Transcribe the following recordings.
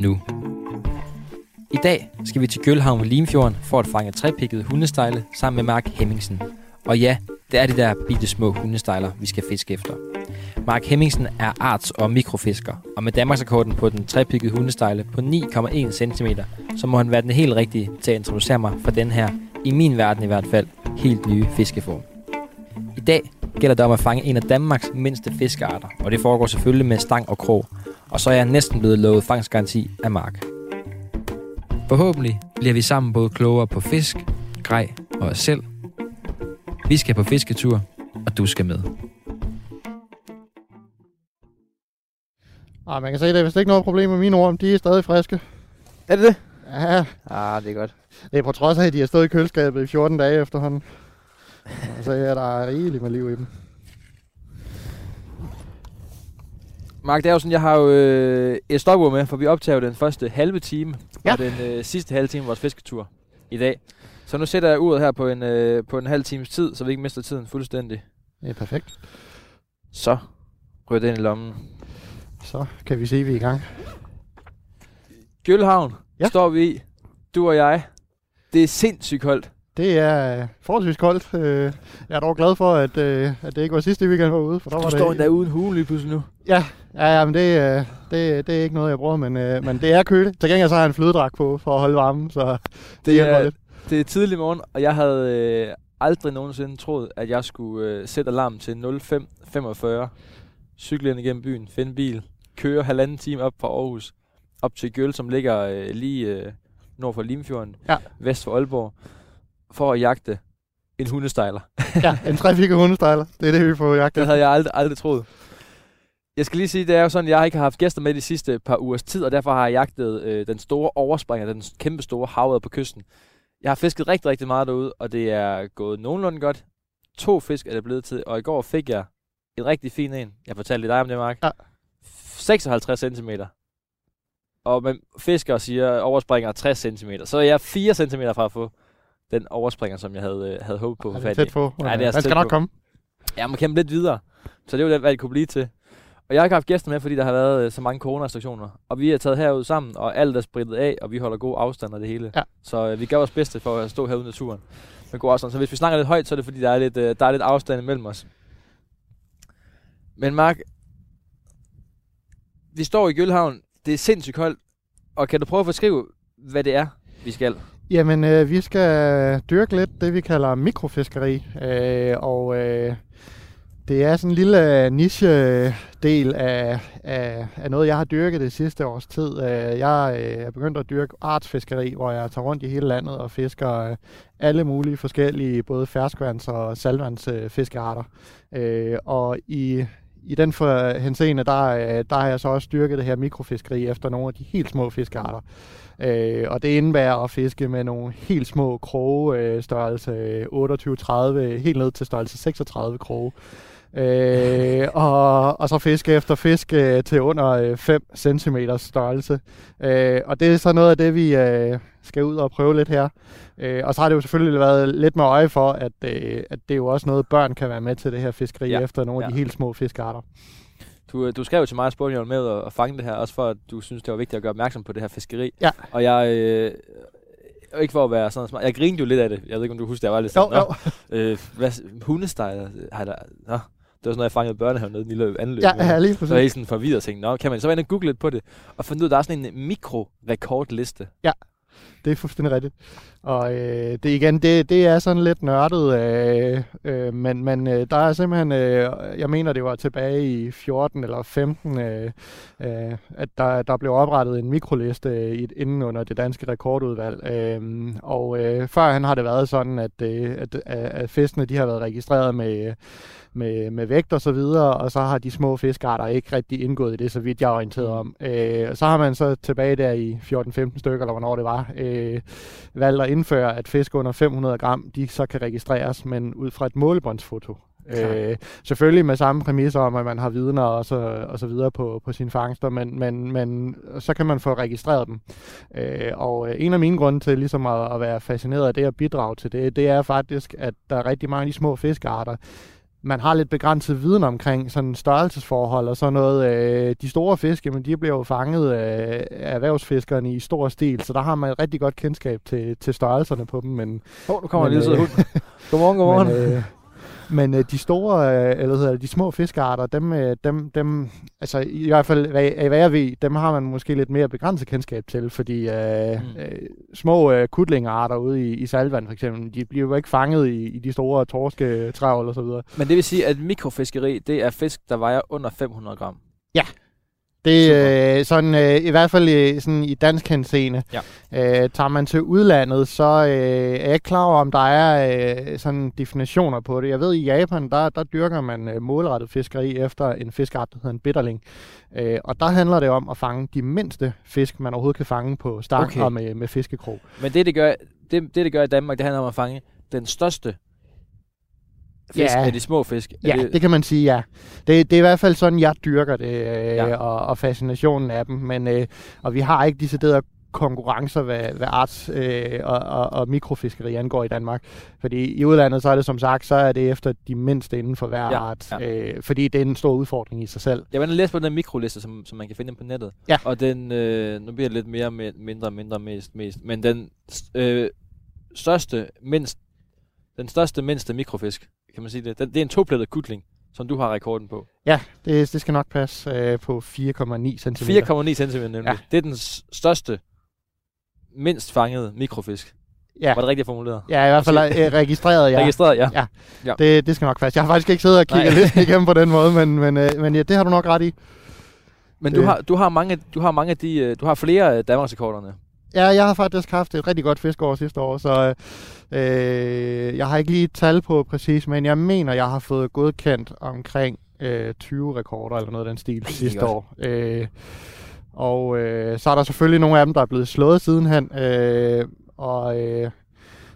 nu. I dag skal vi til Gølhavn ved Limfjorden for at fange trepikkede hundestejle sammen med Mark Hemmingsen. Og ja, det er de der bitte små hundestejler, vi skal fiske efter. Mark Hemmingsen er arts- og mikrofisker, og med Danmarksrekorden på den trepikkede hundestejle på 9,1 cm, så må han være den helt rigtige til at introducere mig for den her, i min verden i hvert fald, helt nye fiskeform. I dag gælder det om at fange en af Danmarks mindste fiskearter, og det foregår selvfølgelig med stang og krog. Og så er jeg næsten blevet lovet fangstgaranti af Mark. Forhåbentlig bliver vi sammen både klogere på fisk, grej og os selv. Vi skal på fisketur, og du skal med. Ah, man kan se, at det er vist ikke noget problem med mine orm. De er stadig friske. Er det det? Ja, Ah, det er godt. det er på trods af, at de har stået i køleskabet i 14 dage efterhånden. Så ja, der er rigeligt med liv i dem. Mark, det er jo sådan, jeg har jo øh, et stopur med, for vi optager jo den første halve time, Ja. og den øh, sidste halve time af vores fisketur i dag. Så nu sætter jeg uret her på en, øh, på en halv times tid, så vi ikke mister tiden fuldstændig. Det er perfekt. Så ryger den i lommen. Så kan vi se, at vi er i gang. Gølhavn ja. står vi i, du og jeg. Det er sindssygt koldt. Det er forholdsvis koldt. Øh, Jeg er dog glad for, at, øh, at det ikke var sidste weekend, jeg var ude. For der Du var står det, endda uden hue lige pludselig nu. Ja, ja, ja men det, øh, det, det er ikke noget, jeg bruger, men, men det er køligt. Til gengæld så har jeg en flydedragt på for at holde varmen, så det, det hjælper er, lidt. det er tidlig morgen, og jeg havde øh, aldrig nogensinde troet, at jeg skulle øh, sætte alarm til 05.45, cykle ind igennem byen, finde bil, køre halvanden time op fra Aarhus, op til Gøl, som ligger øh, lige øh, nord for Limfjorden, Ja. vest for Aalborg, for at jagte en hundestejler. Ja, en 3-4 hundestejler. Det er det, vi får jagt Det havde jeg aldrig, aldrig troet. Jeg skal lige sige, det er jo sådan, at jeg ikke har haft gæster med de sidste par ugers tid, og derfor har jeg jagtet øh, den store overspringer, den kæmpe store havet på kysten. Jeg har fisket rigtig, rigtig meget derude, og det er gået nogenlunde godt. To fisk er det blevet til, og i går fik jeg en rigtig fin en. Jeg fortalte dig om det, Mark. Ja. 56 cm. Og man fisker og siger, overspringer 60 cm. Så er jeg 4 cm fra at få den overspringer, som jeg havde, øh, havde håbet på. Ja, få det er tæt på. Ja, det er Man tæt skal nok på. komme. Jeg må kæmpe lidt videre. Så det er jo det, hvad det kunne blive til. Og jeg har ikke haft gæster med, fordi der har været øh, så mange coronarestriktioner. Og vi er taget herud sammen, og alt er spritet af, og vi holder god afstand af det hele. Ja. Så øh, vi gør vores bedste for at stå herude i naturen med god afstand. Så hvis vi snakker lidt højt, så er det fordi, der er lidt, øh, der er lidt afstand imellem os. Men Mark, vi står i Gølhavn. Det er sindssygt koldt. Og kan du prøve at beskrive, hvad det er, vi skal? Jamen, øh, vi skal dyrke lidt det, vi kalder mikrofiskeri. Øh, og øh, det er sådan en lille øh, niche-del øh, af, af, af noget, jeg har dyrket det sidste års tid. Øh, jeg øh, er begyndt at dyrke artsfiskeri, hvor jeg tager rundt i hele landet og fisker øh, alle mulige forskellige, både ferskvands- og saltvandsfiskearter. Øh, og i i den for henseende, der, øh, der har jeg så også styrket det her mikrofiskeri efter nogle af de helt små fiskearter. Øh, og det indebærer at fiske med nogle helt små kroge, øh, størrelse 28-30, helt ned til størrelse 36 kroge. Øh, og, og så fiske efter fisk øh, til under øh, 5 cm størrelse. Øh, og det er så noget af det, vi øh, skal ud og prøve lidt her. Øh, og så har det jo selvfølgelig været lidt med øje for, at, øh, at det er jo også noget, børn kan være med til det her fiskeri Ja, efter nogle af ja. de helt små fiskearter. Du, øh, du skrev til mig og spurgte, om jeg med at, at fange det her, også for at du synes, det var vigtigt at gøre opmærksom på det her fiskeri. Ja. Og jeg, øh, ikke for at være sådan smart, jeg grinede jo lidt af det. Jeg ved ikke, om du husker, jeg var lidt Jo, sådan, jo. "Nå, øh, hvad, hundestejler, har der, nå, det var sådan noget, jeg fangede børnehaven nede i den lille anløb. Ja, ja, lige Så var jeg præcis. sådan forvirret og tænkte, nå, kan man så var jeg inde og google lidt på det, og fandt ud, at der er sådan en mikrorekordliste. Ja. Det er fuldstændig rigtigt. Og øh, det igen, det, det er sådan lidt nørdet, øh, øh, men, men øh, der er simpelthen, øh, jeg mener det var tilbage i 14 eller 15, øh, øh, at der, der blev oprettet en mikroliste øh, inden under det danske rekordudvalg. Øh, og øh, før han har det været sådan, at, øh, at, at fiskene de har været registreret med med, med vægt og så videre, og så har de små fiskarter ikke rigtig indgået i det, så vidt jeg er orienteret mm. om. Øh, så har man så tilbage der i 14-15 stykker, eller hvornår det var, øh, valgt at indføre, at fisk under 500 gram, de så kan registreres, men ud fra et målebåndsfoto. Øh, selvfølgelig med samme præmisser om, at man har vidner og så, og så videre på, på sine fangster, men, men, men så kan man få registreret dem. Øh, og en af mine grunde til ligesom at, at være fascineret af det og bidrage til det, det er faktisk, at der er rigtig mange af de små fiskearter, man har lidt begrænset viden omkring sådan størrelsesforhold og sådan noget. Øh, de store fiske, men de bliver jo fanget af erhvervsfiskerne i stor stil, så der har man et rigtig godt kendskab til, til størrelserne på dem. Men, oh, nu kommer men, en lille øh, hund. Godmorgen, godmorgen. Men, øh, men øh, de store, øh, eller hedder de små fiskearter, dem, øh, dem, dem, altså i hvert fald, hvad, hvad jeg ved, dem har man måske lidt mere begrænset kendskab til, fordi øh, mm. øh, små øh, kutlingearter ude i, i salvand for eksempel, de bliver jo ikke fanget i, i de store torske, travl og så videre. Men det vil sige, at mikrofiskeri, det er fisk, der vejer under 500 gram? Ja, det er øh, sådan, øh, i hvert fald i, sådan i dansk henseende. Ja. Øh, tager man til udlandet, så øh, er jeg ikke klar over, om der er øh, sådan definitioner på det. Jeg ved, i Japan, der, der dyrker man øh, målrettet fiskeri efter en fiskart, der hedder en bitterling. Øh, og der handler det om at fange de mindste fisk, man overhovedet kan fange på stang okay. og med, med fiskekrog. Men det, det gør, det, det, det gør i Danmark, det handler om at fange den største fisk ja. af de små fisk? Ja, det... det kan man sige, ja. Det, det er i hvert fald sådan, jeg dyrker det, øh, ja. og, og fascinationen af dem. Men, øh, og vi har ikke disse der konkurrencer, hvad, hvad arts øh, og, og, og mikrofiskeri angår i Danmark. Fordi i udlandet, så er det som sagt, så er det efter de mindste inden for hver ja, art. Ja. Øh, fordi det er en stor udfordring i sig selv. Jeg var læst på den mikroliste, som, som man kan finde på nettet. Ja. Og den, øh, nu bliver det lidt mere, med, mindre, mindre, mest, mest. Men den øh, største, mindst, den største, mindste mikrofisk, kan man sige det? Det er en toplettet kutling, som du har rekorden på. Ja, det, det skal nok passe øh, på 4,9 cm. 4,9 cm nemlig. Ja. Det er den største, mindst fangede mikrofisk. Ja. Var det rigtigt formuleret? Ja, i hvert fald øh, registreret, ja. Registreret, ja. ja. ja. Det, det skal nok passe. Jeg har faktisk ikke siddet og kigget lidt igennem på den måde, men, men, øh, men ja, det har du nok ret i. Men du har, du har mange, du har mange af de, øh, du har flere af Danmarksrekorderne. Ja, jeg har faktisk haft et rigtig godt fiskeår sidste år, så øh, jeg har ikke lige et tal på præcis, men jeg mener, jeg har fået godkendt omkring øh, 20 rekorder eller noget af den stil sidste godt. år. Øh, og øh, så er der selvfølgelig nogle af dem, der er blevet slået sidenhen, øh, og øh,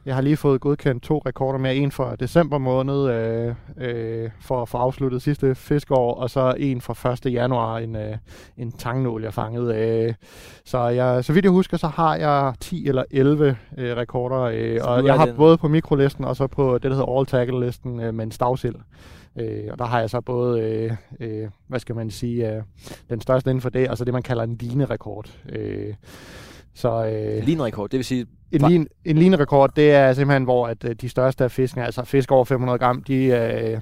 jeg har lige fået godkendt to rekorder med. En fra december måned øh, øh, for at få afsluttet sidste fiskeår, og så en fra 1. januar, en, øh, en tangnål, jeg fangede. Øh. Så, jeg, så vidt jeg husker, så har jeg 10 eller 11 øh, rekorder, øh, og jeg har den. både på mikrolisten og så på det, der hedder all tackle listen øh, med en stavsild. Øh, og der har jeg så både, øh, øh, hvad skal man sige, øh, den største inden for det, og så det, man kalder en linerekord. Øh, så, øh, linerekord, det vil sige... En, lin, en linerekord, det er simpelthen, hvor at, øh, de største af fiskene, altså fisk over 500 gram, de, øh,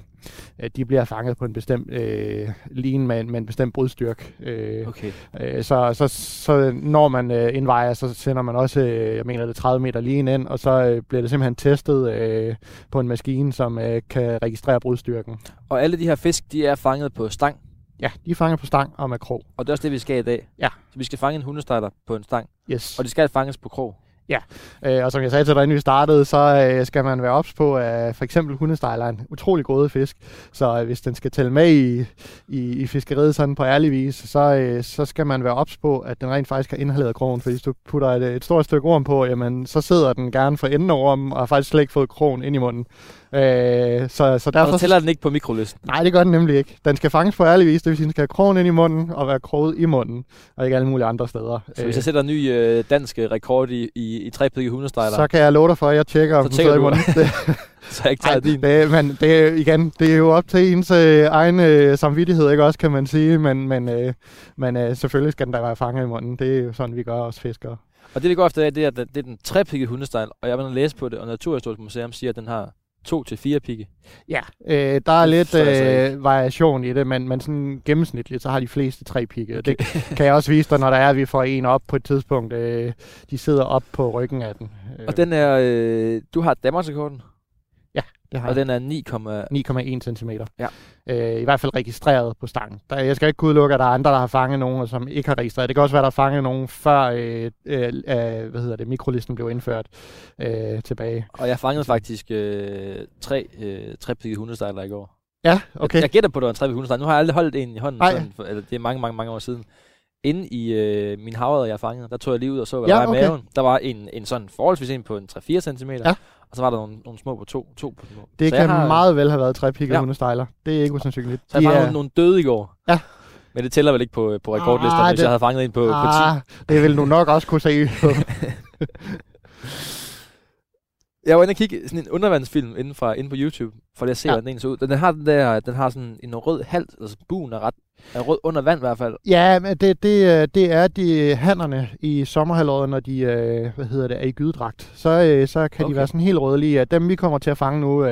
de bliver fanget på en bestemt øh, line med, med en bestemt brudstyrk. Øh, okay. øh, så, så, så når man øh, indvejer, så sender man også, øh, jeg mener det 30 meter line ind, og så øh, bliver det simpelthen testet øh, på en maskine, som øh, kan registrere brudstyrken. Og alle de her fisk, de er fanget på stang? Ja, de er fanget på stang og med krog. Og det er også det, vi skal i dag? Ja. Så vi skal fange en hundestejler på en stang? Yes. Og de skal fanges på krog? Ja, øh, og som jeg sagde til dig, inden vi startede, så øh, skal man være ops på, at for eksempel hundestejler er en utrolig god fisk. Så øh, hvis den skal tælle med i, i, i fiskeriet sådan på ærlig vis, så, øh, så skal man være ops på, at den rent faktisk har inhaleret krogen. For hvis du putter et, et stort stykke orm på, jamen, så sidder den gerne for enden af ormen og har faktisk slet ikke fået krogen ind i munden. Øh, så, så derfor, og tæller den ikke på mikrolisten? Nej, det gør den nemlig ikke. Den skal fanges på ærlig vis, det vil sige, den skal have krogen ind i munden og være kroget i munden, og ikke alle mulige andre steder. Så hvis jeg sætter en ny øh, dansk rekord i, i, i trepikket hundestejler? Så kan jeg love dig for, at jeg tjekker, om den sidder i munden. så jeg ikke tager din? Det, men det igen, det er jo op til ens øh, egen øh, samvittighed, ikke også, kan man sige. Men, men, øh, men øh, selvfølgelig skal den da være fanget i munden. Det er jo sådan, vi gør os fiskere. Og det, vi går efter, det er, det er, det er den trepikkede hundestejl, og jeg vil læse på det, og Naturhistorisk Museum siger, at den har to til fire pigge. Ja, øh, der er lidt øh, variation i det, men, men sådan gennemsnitligt, så har de fleste tre pigge. Det kan jeg også vise dig, når der er, at vi får en op på et tidspunkt. Øh, de sidder op på ryggen af den. Og den er, øh, du har Danmarksrekorden, det har og jeg. den er 9, 9,1 cm. Ja. Øh, I hvert fald registreret på stangen. Der, jeg skal ikke kunne udelukke, at der er andre, der har fanget nogen, og som ikke har registreret. Det kan også være, der har fanget nogen før øh, øh, øh, hvad hedder det, mikrolisten blev indført øh, tilbage. og jeg fangede faktisk øh, tre, øh, tre pigge hundestejler i går. Ja, okay. Jeg, jeg gætter på, at det var en tre pigge hundestejler. Nu har jeg aldrig holdt en i hånden, Ej. sådan, for, eller det er mange, mange, mange år siden. Inde i øh, min havredder, jeg fangede, der tog jeg lige ud og så, hvad Ja, der var i okay. maven. Der var en, en sådan forholdsvis en på en 3-4 cm, Ja. Og så var der nogle, nogle små på to, to på små. Det så kan har, meget vel have været trepikket Ja. ja. hundestejler. Det er ikke usandsynligt. Så jeg De fangede er- nogle, døde i går. Ja. Men det tæller vel ikke på, på rekordlisten, Ah, hvis det- jeg havde fanget en på, på 10. ah, det vil du nok også kunne se. Jeg var inde og kigge sådan en undervandsfilm inden, fra, inde på YouTube, for at se, Ja. hvordan den så ud. Den, har den der, den har sådan en rød hals, altså buen er ret, rød under vand i hvert fald. ja, men det, det, øh, det er de hannerne i sommerhalvåret, når de øh, hvad hedder det, er i gydedragt. Så, øh, så kan Okay. de være sådan helt rødlige. Dem vi kommer til at fange nu,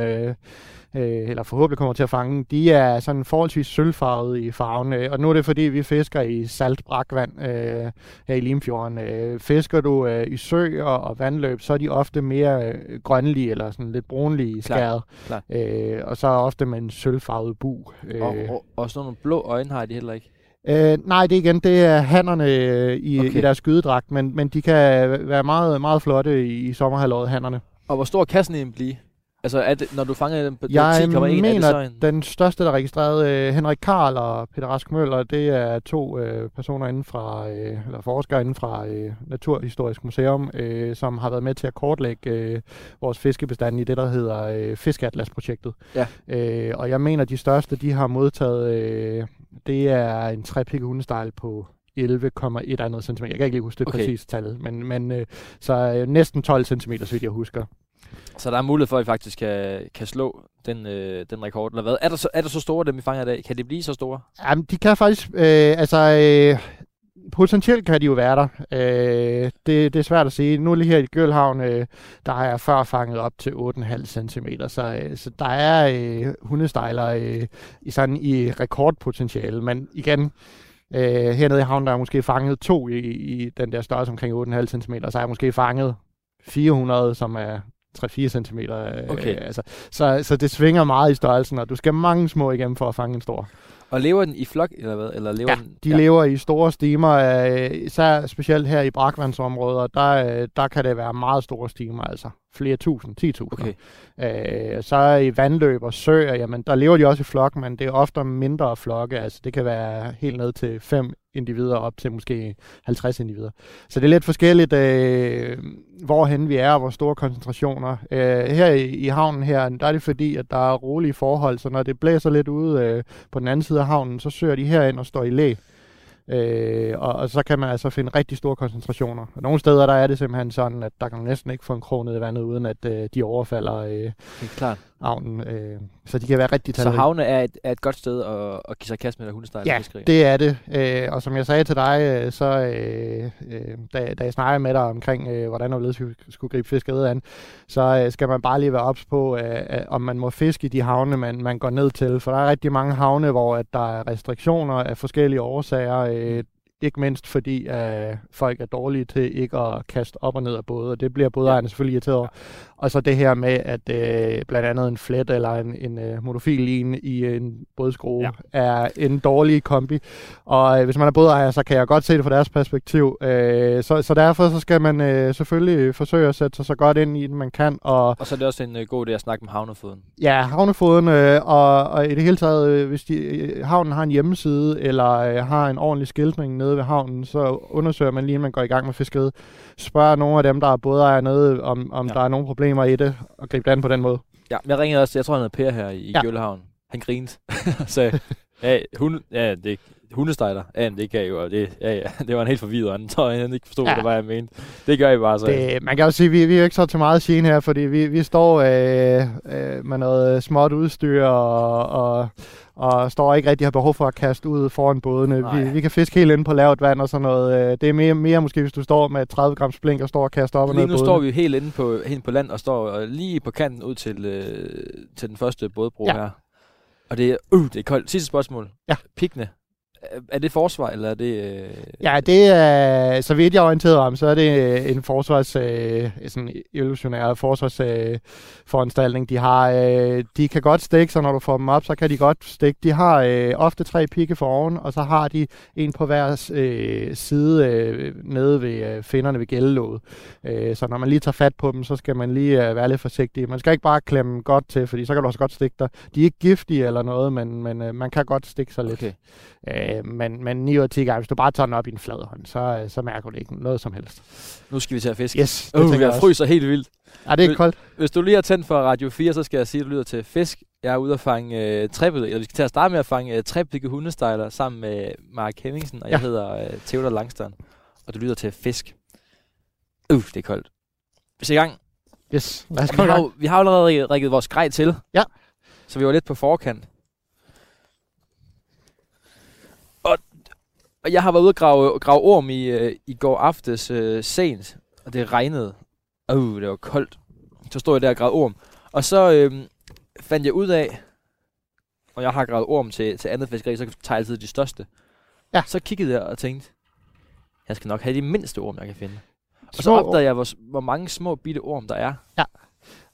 øh, eller forhåbentlig kommer til at fange, de er sådan forholdsvis sølvfarvede i farven. Øh, og nu er det fordi, vi fisker i salt brakvand øh, her i Limfjorden. Øh, fisker du øh, i søer og vandløb, så er de ofte mere øh, grønlige eller sådan lidt brunlige skæret. Øh, og så ofte med en sølvfarvet bu. Øh, Og, og, og sådan nogle blå øjne har de heller ikke. Øh, nej, det er igen, det er hannerne øh, i, okay. i deres skydedragt, men, men de kan være meget, meget flotte i, i sommerhalvåret, hannerne. Og hvor stor kan sådan en blive? Altså, er det, når du fanger den på det Jeg 10,1, er det så en... Den største, der er registreret, øh, Henrik Karl og Peter Rask Møller, det er to øh, personer inden fra, øh, eller forskere inden fra øh, Naturhistorisk Museum, øh, som har været med til at kortlægge øh, vores fiskebestand i det, der hedder øh, Fiskeatlas-projektet. Ja. Øh, og jeg mener, de største, de har modtaget, øh, det er en trepikket hundestejl på 11,1 andet cm. Jeg kan ikke lige huske det Okay. okay. præcise tal, men, men øh, så øh, næsten 12 cm, så vidt jeg husker. Så der er mulighed for, at I faktisk kan, kan slå den, øh, den rekord, eller hvad? Er der, så, er der så store, dem vi fanger i dag? Kan de blive så store? Jamen, de kan faktisk, øh, altså, øh, potentielt kan de jo være der. Øh, det, det er svært at sige. Nu lige her i Gølhavn, øh, der har jeg før fanget op til 8,5 cm, så, øh, så der er øh, hundestejler øh, i, sådan, i rekordpotentiale, men igen, øh, hernede i havnen, der er måske fanget to i, i den der størrelse omkring 8,5 cm, så har jeg måske fanget 400, som er 3-4 cm. Okay. Øh, altså, så, så det svinger meget i størrelsen, og du skal mange små igennem for at fange en stor. Og lever den i flok, eller hvad? Eller lever Ja, den, De ja. lever i store stimer, øh, især specielt her i brakvandsområder, der, øh, der kan det være meget store stimer, altså flere tusind, 10.000. Okay. Øh, så i vandløb og søer, jamen der lever de også i flok, men det er ofte mindre flokke, altså det kan være helt ned til fem individer op til måske 50 individer. Så det er lidt forskelligt, øh, hvorhen vi er og hvor store koncentrationer. Øh, her i, i havnen her, der er det fordi, at der er rolige forhold, så når det blæser lidt ude øh, på den anden side af havnen, så søger de herind og står i læ. Øh, og, og så kan man altså finde rigtig store koncentrationer. Og nogle steder der er det simpelthen sådan, at der kan man næsten ikke få en krog ned i vandet, uden at øh, de overfalder øh, Det er klart. havnen. Øh, så de kan være rigtig Så talrige. havne er et, er et godt sted at, at give sig kast med der hundestejl Ja, fiskeri. det er det. Øh, og som jeg sagde til dig, øh, så øh, øh, da, da jeg snakkede med dig omkring, øh, hvordan hvorledes vi skulle gribe fiskeriet an, så øh, skal man bare lige være ops på, øh, øh, om man må fiske i de havne, man, man går ned til. For der er rigtig mange havne, hvor at der er restriktioner af forskellige årsager. Øh, ikke mindst fordi øh, folk er dårlige til ikke at kaste op og ned af både, og det bliver bådejerne selvfølgelig irriteret over. Og så det her med, at øh, blandt andet en flet eller en, en øh, monofil i en bådskrue Ja. er en dårlig kombi. Og øh, hvis man er bådejer, så kan jeg godt se det fra deres perspektiv. Øh, så, så derfor så skal man øh, selvfølgelig forsøge at sætte sig så godt ind i det, man kan. Og Og så er det også en uh, god idé at snakke med havnefoden. Ja, havnefoden, øh, og, og i det hele taget, øh, hvis de, øh, havnen har en hjemmeside, eller øh, har en ordentlig skiltning nede ved havnen, så undersøger man lige, inden man går i gang med fiskeriet. Spørg nogle af dem, der er bådejere nede, om, om Ja. der er nogle problemer i det, og gribe det an på den måde. Ja, jeg ringede også, jeg tror han hedder Per her i ja. Gøllehavn. Han grinede sagde, ja, hun, ja det, hundestejler. Ja, men det kan jo, og det, ja, ja, det var en helt forvirret anden, tror jeg, han ikke forstod, Ja. hvad jeg mente. Det gør I bare så. Det, man kan jo sige, at vi, vi er jo ikke så til meget gene her, fordi vi, vi står øh, øh, med noget småt udstyr og, og, og står ikke rigtig har behov for at kaste ud foran bådene. Nej. Vi, vi kan fiske helt inde på lavt vand og sådan noget. Øh, Det er mere, mere måske, hvis du står med et 30 grams blink og står og kaster op og ned Lige nu står vi jo helt inde på, helt på land og står øh, lige på kanten ud til, øh, til den første bådbro Ja. her. Og det er, uh, det er koldt. Sidste spørgsmål. Ja. Pigne. Er- det forsvar, eller er det... Øh... Ja, det er, så vidt jeg er orienteret om, så er det øh, en forsvars, øh, sådan illusionær forsvarsforanstaltning. Øh, de har, øh, de kan godt stikke, så når du får dem op, så kan de godt stikke. De har øh, ofte tre pigge for oven, og så har de en på hver øh, side øh, nede ved øh, finderne ved gældelåget. Øh, så når man lige tager fat på dem, så skal man lige øh, være lidt forsigtig. Man skal ikke bare klemme godt til, fordi så kan du også godt stikke dig. De er ikke giftige eller noget, men, men øh, man kan godt stikke sig lidt. Okay. Øh, men, men 9 ud af 10 gange, hvis du bare tager den op i en flad hånd, så, øh, så mærker du ikke noget som helst. Nu skal vi til at fiske. Yes, det Uh, jeg jeg fryser helt vildt. Ja, det er ikke koldt. Hvis du lige har tændt for Radio 4, så skal jeg sige, at du lytter til Fisk. Jeg er ude at fange øh, trippet, eller vi skal til at starte med at fange øh, trippige hundestejler sammen med Mark Hemmingsen, og jeg Ja. hedder øh, Theodor Langstern, og du lytter til Fisk. Uh, det er koldt. Vi skal i gang. Yes, lad os Vi har, vi har allerede rigget vores grej til. Ja. Så vi var lidt på forkant. Og, og jeg har været ude at grave, grave orm i, øh, i går aftes øh, sent, og det regnede. Uh, det var koldt. Så stod jeg der og gravede orm. Og så øh, fandt jeg ud af, og jeg har gravet orm til, til andet fiskeri, så tager jeg altid de største. Ja. Så kiggede jeg og tænkte, jeg skal nok have de mindste orm, jeg kan finde. Og så Små, opdagede jeg, hvor, hvor mange små bitte orm der er.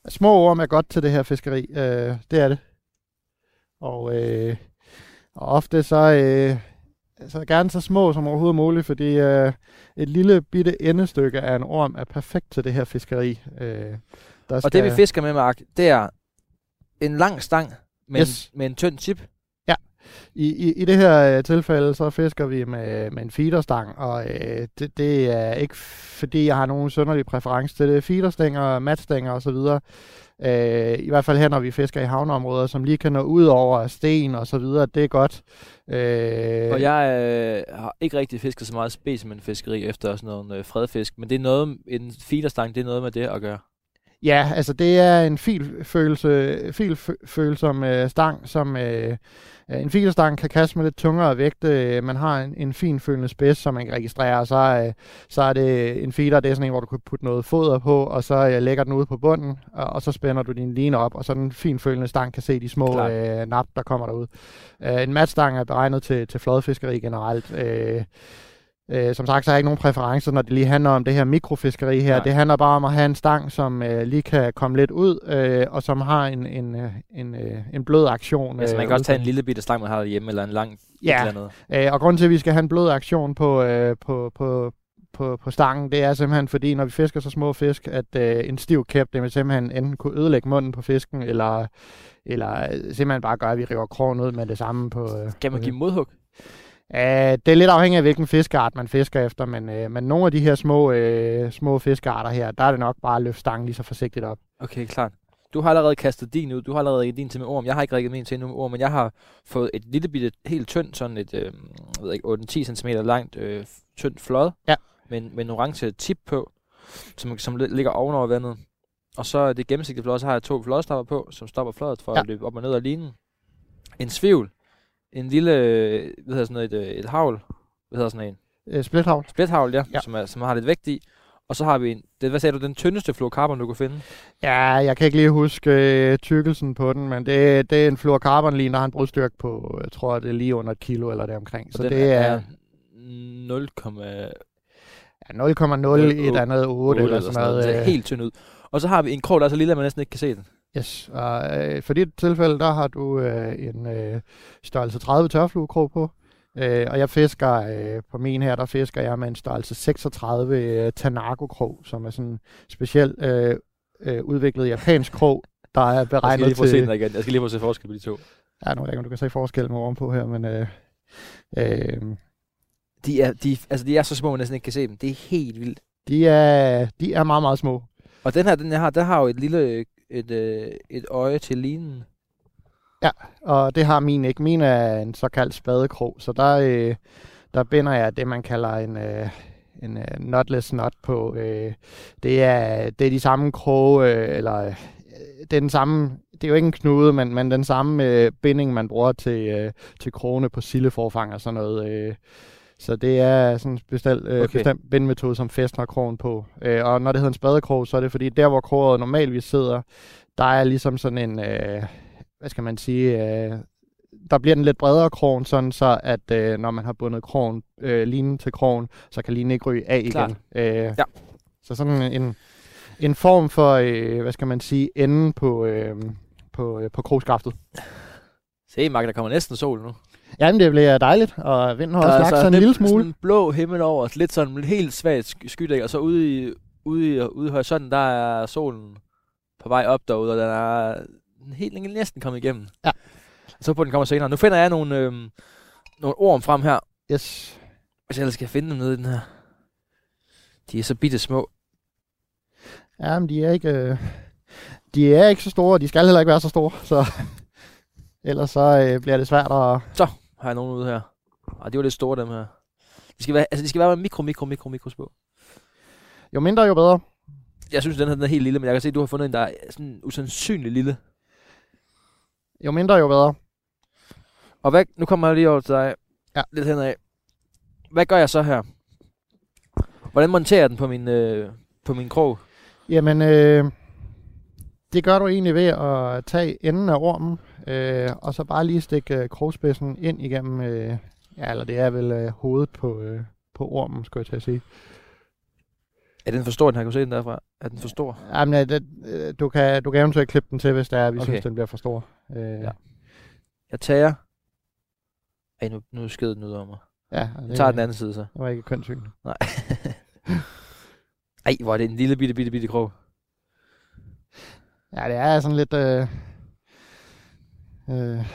små orm er godt til det her fiskeri. Øh, det er det. Og, øh, og ofte så, øh, så gerne så små som overhovedet muligt, fordi øh, et lille bitte endestykke af en orm er perfekt til det her fiskeri. Øh, der Og det vi fisker med, Mark, det er en lang stang med, Yes. en, med en tynd tip. I, i, I det her øh, tilfælde, så fisker vi med, med en feederstang, og øh, det, det er ikke fordi, jeg har nogen sønderlig præference til det. Feederstænger, matstænger osv. Øh, I hvert fald her, når vi fisker i havneområder, som lige kan nå ud over sten og så videre, det er godt. Øh, Og jeg øh, har ikke rigtig fisket så meget specimenfiskeri efter sådan noget øh, fredfisk, men det er noget, en feederstang, det er noget med det at gøre. Ja, altså det er en filfølelse, filfølsom øh, stang, som øh, øh, en filstang kan kaste med lidt tungere vægt. Øh, man har en, en finfølende spids, som man kan registrere, og så, øh, så er det en feeder, det er sådan en, hvor du kan putte noget foder på, og så øh, lægger den ud på bunden, og, og så spænder du din line op, og så den finfølende stang kan se de små Klart. øh, nap, der kommer derud. Øh, en matstang er beregnet til, til flodfiskeri generelt. Øh, Øh, som sagt, så har jeg ikke nogen præferencer, når det lige handler om det her mikrofiskeri her. Nej. Det handler bare om at have en stang, som øh, lige kan komme lidt ud, øh, og som har en, en, øh, en, øh, en blød aktion. Altså man øh, kan også tage en lille bitte stang, man har derhjemme, eller en lang Ja. eller andet. Øh, og grunden til, at vi skal have en blød aktion på, øh, på, på, på, på stangen, det er simpelthen fordi, når vi fisker så små fisk, at øh, en stiv kæp, det vil simpelthen enten kunne ødelægge munden på fisken, eller, eller øh, simpelthen bare gøre, at vi river krogen ud med det samme på... Øh, Kan man give modhug? Uh, det er lidt afhængigt af, hvilken fiskeart man fisker efter, men, uh, men nogle af de her små, uh, små fiskearter her, der er det nok bare at løfte stangen lige så forsigtigt op. Okay, klart. Du har allerede kastet din ud. Du har allerede din til med orm. Jeg har ikke rigget min til endnu med orm, men jeg har fået et lille bitte, helt tyndt, sådan et, øh, ved ikke, 8-10 cm langt, øh, tyndt flod. Ja. Med, med en orange tip på, som, som li- ligger ovenover vandet. Og så det gennemsigtige flod, så har jeg to flodstopper på, som stopper flodet for. Ja. at løbe op og ned af linen. En svivl. En lille, øh, hvad hedder sådan noget, et, øh, et havl. Hvad hedder sådan en? Uh, splithavl. Splithavl, ja, ja. Som, er, som har lidt vægt i. Og så har vi en, det, hvad sagde du, den tyndeste fluorocarbon, du kunne finde? Ja, jeg kan ikke lige huske uh, tykkelsen på den, men det, det er en fluorocarbonlin, der har en brudstyrke på, jeg tror, det er lige under et kilo eller deromkring. Så det er, 0, ja, 0,0 et andet 8 eller sådan noget. Det ser øh, helt tynd ud. Og så har vi en krog, der er så lille, at man næsten ikke kan se den. Yes, og øh, for dit tilfælde, der har du øh, en øh, størrelse 30 tørfluekrog på. Øh, og jeg fisker, øh, på min her, der fisker jeg med en størrelse 36 øh, Tanako-krog, som er sådan en specielt øh, øh, udviklet japansk krog, der er Jeg skal beregnet lige prøve at se den til... igen. Jeg skal lige prøve at se forskel på de to. Ja, nu ved jeg ikke, om du kan se forskellen ovenpå her, men... Øh, øh, De er, de, altså, de er så små, at man næsten ikke kan se dem. Det er helt vildt. de, er, de er meget, meget små. Og den her, den jeg har, der har jo et lille et, øh, et øje til linen. Ja, og det har min ikke. Min er en såkaldt spadekrog, så der, øh, der binder jeg det, man kalder en, øh, en øh, knotless knot på. Øh, det, er, det er de samme kroge, øh, eller øh, det er den samme, det er jo ikke en knude, men, men den samme øh, binding, man bruger til, øh, til krogene på silleforfang og sådan noget. Øh, så det er sådan en bestemt, øh, okay. bestemt bindmetode, som fæstner krogen på. Øh, og når det hedder en spadekrog, så er det fordi, der hvor kroget normalvis sidder, der er ligesom sådan en, øh, hvad skal man sige, øh, der bliver den lidt bredere krogen, sådan så at øh, når man har bundet krogen, øh, linen til krogen, så kan linen ikke ryge af Klart. igen. Øh, Ja. Så sådan en, en form for, øh, hvad skal man sige, enden på, øh, på, øh, på krogskaftet. Se, Mark, der kommer næsten sol nu. Jamen, det bliver dejligt, og vinden har også lagt sig en lidt- lille smule. Sådan en blå himmel over lidt sådan helt svagt sk- skydæk, og så ude i, ude i, ude i horisonten, der er solen på vej op derude, og den er helt næsten kommet igennem. Ja. Så på den kommer senere. Nu finder jeg nogle, øhm, nogle ord frem her, Yes. hvis jeg ellers skal finde dem nede i den her. De er så bitte små. Ja, men de er ikke, øh, de er ikke så store, og de skal heller ikke være så store, så ellers så øh, bliver det svært at... Har jeg nogen ude her? Ej, de var lidt store, dem her. De skal være, altså, de skal være mikro, mikro, mikro, mikro små. Jo mindre, jo bedre. Jeg synes, den her den er helt lille, men jeg kan se, at du har fundet en, der er sådan usandsynlig lille. Jo mindre, jo bedre. Og hvad, nu kommer jeg lige over til dig. Ja. Lidt henad. Hvad gør jeg så her? Hvordan monterer jeg den på min, øh, på min krog? Jamen, øh, det gør du egentlig ved at tage enden af ormen, øh, og så bare lige stikke øh, krogspidsen ind igennem, øh, ja, eller det er vel øh, hovedet på, øh, på ormen, skulle jeg til at sige. Er den for stor, den her? Kan du se den derfra? Er den for stor? Jamen, øh, det, øh, du, kan, du kan eventuelt klippe den til, hvis det er, vi Okay. synes, den bliver for stor. Øh, Ja. ja. Jeg tager... Ej, nu, nu sked den ud over mig. ja Jeg tager den anden side så. Det var ikke kønssyn. Nej. Ej, hvor er det en lille bitte, bitte, bitte krog. Ja, det er sådan lidt... Øh, øh,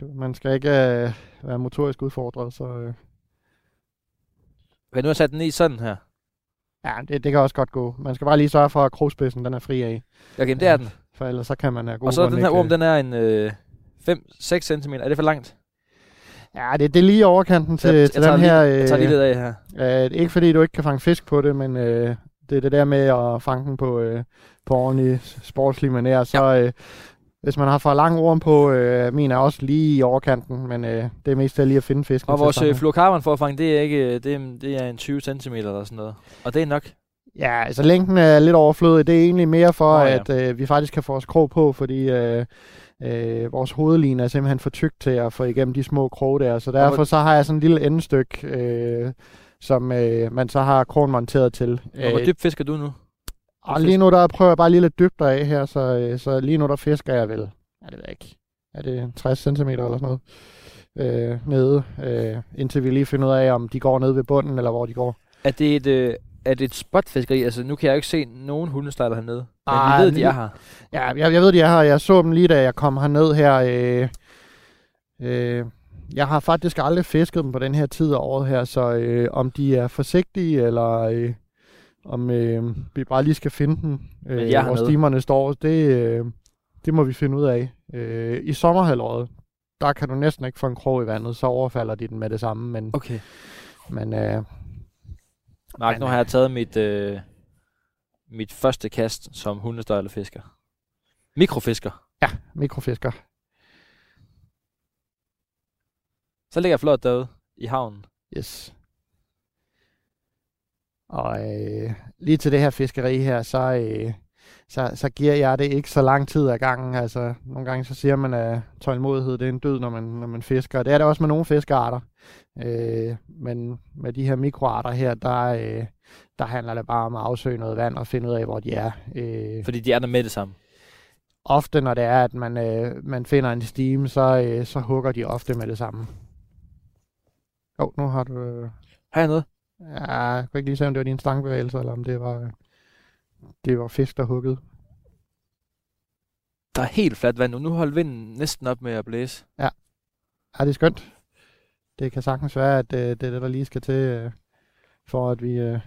du, man skal ikke øh, være motorisk udfordret, så... Øh, Okay, nu har sat den i sådan her. ja, det, det kan også godt gå. Man skal bare lige sørge for, at krogspidsen den er fri af, Okay, men det er den. for ellers så kan man god Og så den her orm, øh, den er en øh, 5-6 cm. Er det for langt? Ja, det, det er lige overkanten til, jeg, til jeg, den lige, her... jeg tager lige Øh, lidt af her. øh, ikke fordi du ikke kan fange fisk på det, men øh, det er det der med at fange den på, øh, på ordentlig sportslig manér. Så øh, hvis man har for lang orm på, øh, min er også lige i overkanten, men øh, det er mest lige at finde fisken. Og vores at øh, med. fluorocarbon forfang, det er ikke, det er, det er en 20 cm eller sådan noget. Og det er nok. Ja, altså længden er lidt overflødig. Det er egentlig mere for, oh, ja. ja. at øh, vi faktisk kan få os krog på, fordi øh, øh, vores hovedline er simpelthen for tyk til at få igennem de små krog der. Så derfor så har jeg sådan en lille endestykke, øh, som øh, man så har krogen monteret til. Og hvor dybt fisker du nu? Og lige nu der prøver jeg bare lige lidt dybder af her, så, øh, så lige nu der fisker jeg vel, ja det ved jeg ikke, er det 60 cm eller sådan noget, øh, nede, øh, indtil vi lige finder ud af, om de går ned ved bunden, eller hvor de går. Er det et, øh, er det et spotfiskeri? Altså, nu kan jeg jo ikke se nogen hundestejler hernede. Men Ej, vi ved, de er her. Ja, jeg, jeg ved, de er her. Jeg så dem lige, da jeg kom herned her. Øh, øh, jeg har faktisk aldrig fisket dem på den her tid af året her, så øh, om de er forsigtige, eller øh, om øh, vi bare lige skal finde dem, Men øh, hvor stimerne står, det, øh, det må vi finde ud af. Øh, I sommerhalvåret, der kan du næsten ikke få en krog i vandet, så overfalder de den med det samme, men, Okay. men øh, Mark, Men, nu har jeg taget mit, øh, mit første kast som hundestejlerfisker. Mikrofisker. mikrofisker. Så ligger jeg flot derude i havnen. Yes. Og øh, lige til det her fiskeri her, så, øh, så, så giver jeg det ikke så lang tid ad gangen. Altså, nogle gange så siger man, at tålmodighed det er en død, når man, når man fisker. Det er det også med nogle fiskearter. Øh, men med de her mikroarter her, der, øh, der handler det bare om at afsøge noget vand og finde ud af, hvor de er. Øh, Fordi de er der med det samme. ofte, når det er, at man, øh, man finder en stime, så, øh, så hugger de ofte med det samme. Jo, oh, nu har du... Øh, Har jeg noget? Ja, jeg kunne ikke lige se, om det var din stangbevægelse, eller om det var, det var fisk, der huggede. Der er helt fladt vand nu. Nu holder vinden næsten op med at blæse. Ja, det er skønt. Det kan sagtens være, at øh, det er det, der lige skal til, øh, for at vi øh,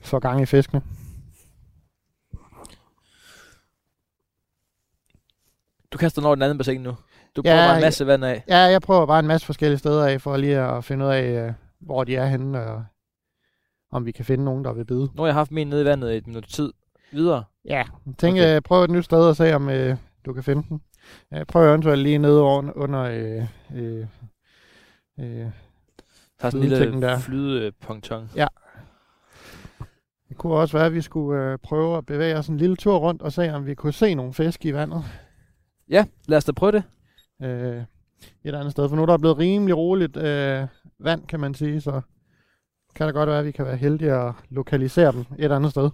får gang i fiskene. Du kaster den over den anden bassin nu. Du Ja, prøver bare en ja. masse vand af. Ja, jeg prøver bare en masse forskellige steder af, for lige at finde ud af, øh, hvor de er henne, og om vi kan finde nogen, der vil bide. Nu har jeg haft min nede i vandet i et minut tid. Videre. Ja, tænk, Okay. okay. prøv et nyt sted og se, om øh, du kan finde den. Øh, prøv eventuelt lige nede under, under øh, øh, øh, Der er sådan en lille flydeponton. det kunne også være, at vi skulle øh, prøve at bevæge os en lille tur rundt og se, om vi kunne se nogle fisk i vandet Ja, lad os da prøve det. øh, et andet sted. For nu er der blevet rimelig roligt øh, vand, kan man sige, så kan det godt være, at vi kan være heldige at lokalisere dem et andet sted.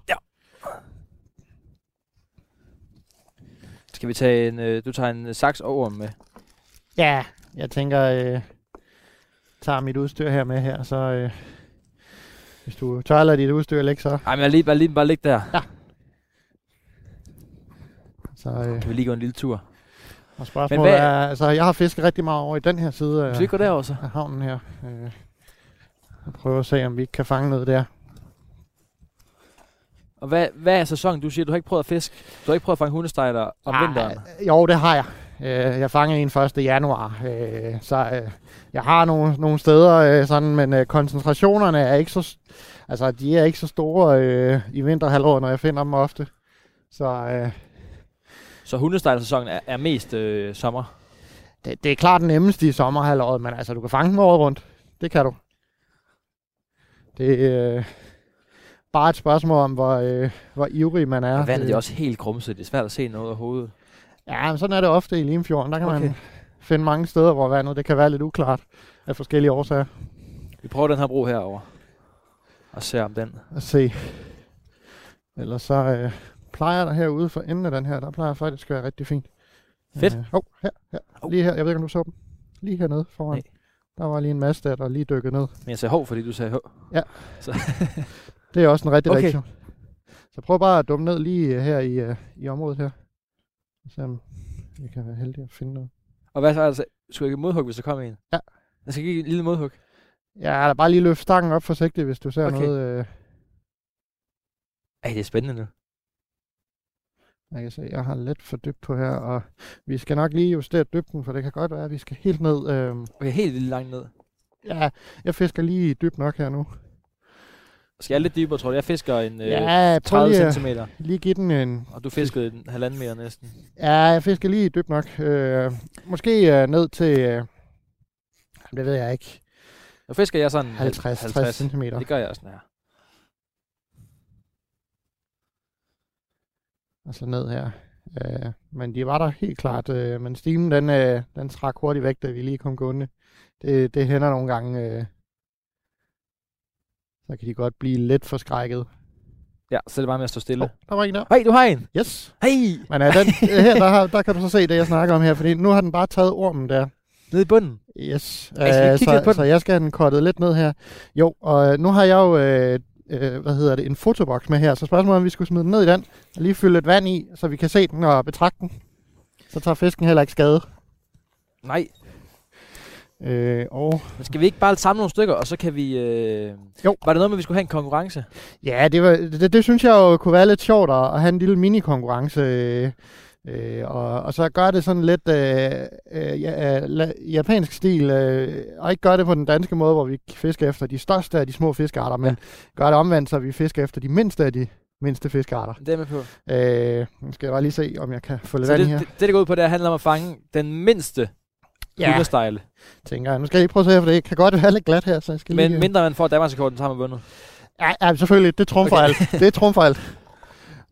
Skal vi tage en... Øh, du tager en øh, saks over med. Ja, jeg tænker, øh, tager mit udstyr her med her, så øh, hvis du tør lade dit udstyr ligge, så, Ej, men jeg lige, bare, lige, bare ligge der. så øh, Kan vi lige gå en lille tur? Og spørgsmålet hvad- er, altså jeg har fisket rigtig meget over i den her side af, Skal vi gå derover så? af havnen her. Øh, og prøve at se, om vi ikke kan fange noget der. Og hvad, hvad er sæsonen? Du siger, du har ikke prøvet at fiske. Du har ikke prøvet at fange hundestejler om Ah, vinteren. Jo, det har jeg. Øh, jeg fangede en 1. januar, øh, så øh, jeg har nogle, nogle steder, øh, sådan, men øh, koncentrationerne er ikke så, altså de er ikke så store øh, i vinterhalvåret, når jeg finder dem ofte. Så øh, Så hundestejlersæsonen er, er mest øh, sommer. det, det er klart den nemmeste i sommerhalvåret, men altså du kan fange dem året rundt. Det kan du. Det er øh, bare et spørgsmål om, hvor, øh, hvor ivrig man er. Og vandet Det- er også helt grumset. Det er svært at se noget af hovedet. Ja, men sådan er det ofte i Limfjorden. Der kan okay. Man finde mange steder, hvor vandet det kan være lidt uklart af forskellige årsager. Vi prøver den her bro herover og ser om den. At se. Ellers så øh, plejer der herude for enden af den her, der plejer faktisk at være rigtig fint. Fedt. Øh, oh, her, her. Hov. Lige her. Jeg ved ikke, om du så dem. Lige hernede foran. Nej. Der var lige en masse der, der lige dykkede ned. Men jeg sagde hov, fordi du sagde hov. Det er også en rigtig Okay. reaktion. Så prøv bare at dumme ned lige øh, her i, øh, i området her. Så om vi kan være heldige at finde noget. Og hvad så altså? Skulle jeg give modhug, hvis der kommer en? Ja. Jeg skal give et lille modhug. Ja, der bare lige løft stangen op forsigtigt, hvis du ser Okay. noget. Øh, Ej, det er spændende nu. Jeg kan se, jeg har lidt for dybt på her, og vi skal nok lige justere dybden, for det kan godt være, at vi skal helt ned. Øhm, Okay, helt lille langt ned. ja, jeg fisker lige dybt nok her nu. Skal jeg lidt dybere, tror du? Jeg fisker en øh, ja, prøv 30 lige, cm, lige give den en... og du fiskede en halvanden meter næsten. Ja, jeg fisker lige dybt nok. Øh, måske øh, ned til... Øh, det ved jeg ikke. Nu fisker jeg sådan 50, 60 cm. Det gør jeg også, her. Og så ned her. Øh, men de var der helt klart. Øh, men stimen, den, øh, den trak hurtigt væk, da vi lige kom gående. Det, det hænder nogle gange. Øh, så kan de godt blive lidt forskrækket. Ja, så er det bare med at stå stille. Oh, der var en der. Hej, du har en! Yes. Hej! Men uh, den, øh, her, der, har, der kan du så se det, jeg snakker om her, fordi nu har den bare taget ormen der. Nede i bunden. Yes. Ej, skal Øh, på så, så jeg skal have den kortet lidt ned her. Jo, og øh, nu har jeg jo, øh, øh, hvad hedder det, en fotoboks med her, så spørgsmålet er, om vi skulle smide den ned i den, og lige fylde lidt vand i, så vi kan se den og betragte den. Så tager fisken heller ikke skade. Nej, Øh, og men skal vi ikke bare samle nogle stykker, og så kan vi... Øh... Jo. Var det noget med, at vi skulle have en konkurrence? ja, det, var, det, det synes jeg jo kunne være lidt sjovt at, have en lille mini-konkurrence. Øh, øh, og, og så gøre det sådan lidt øh, øh, ja, øh, la- japansk stil, øh, og ikke gøre det på den danske måde, hvor vi fisker efter de største af de små fiskearter, men gør det omvendt, så vi fisker efter de mindste af de mindste fiskearter. Det er med på. Øh, nu skal jeg bare lige se, om jeg kan få lidt vand det, her. det, det, det går ud på, det handler om at fange den mindste Ja, hundestejle. tænker jeg. Nu skal jeg lige prøve at se, for det kan godt være lidt glat her, så jeg skal Men lige... mindre man får Danmarksrekorden, så har man vundet. Ja, ja selvfølgelig. Det trumfer okay. alt. Det trumfer alt.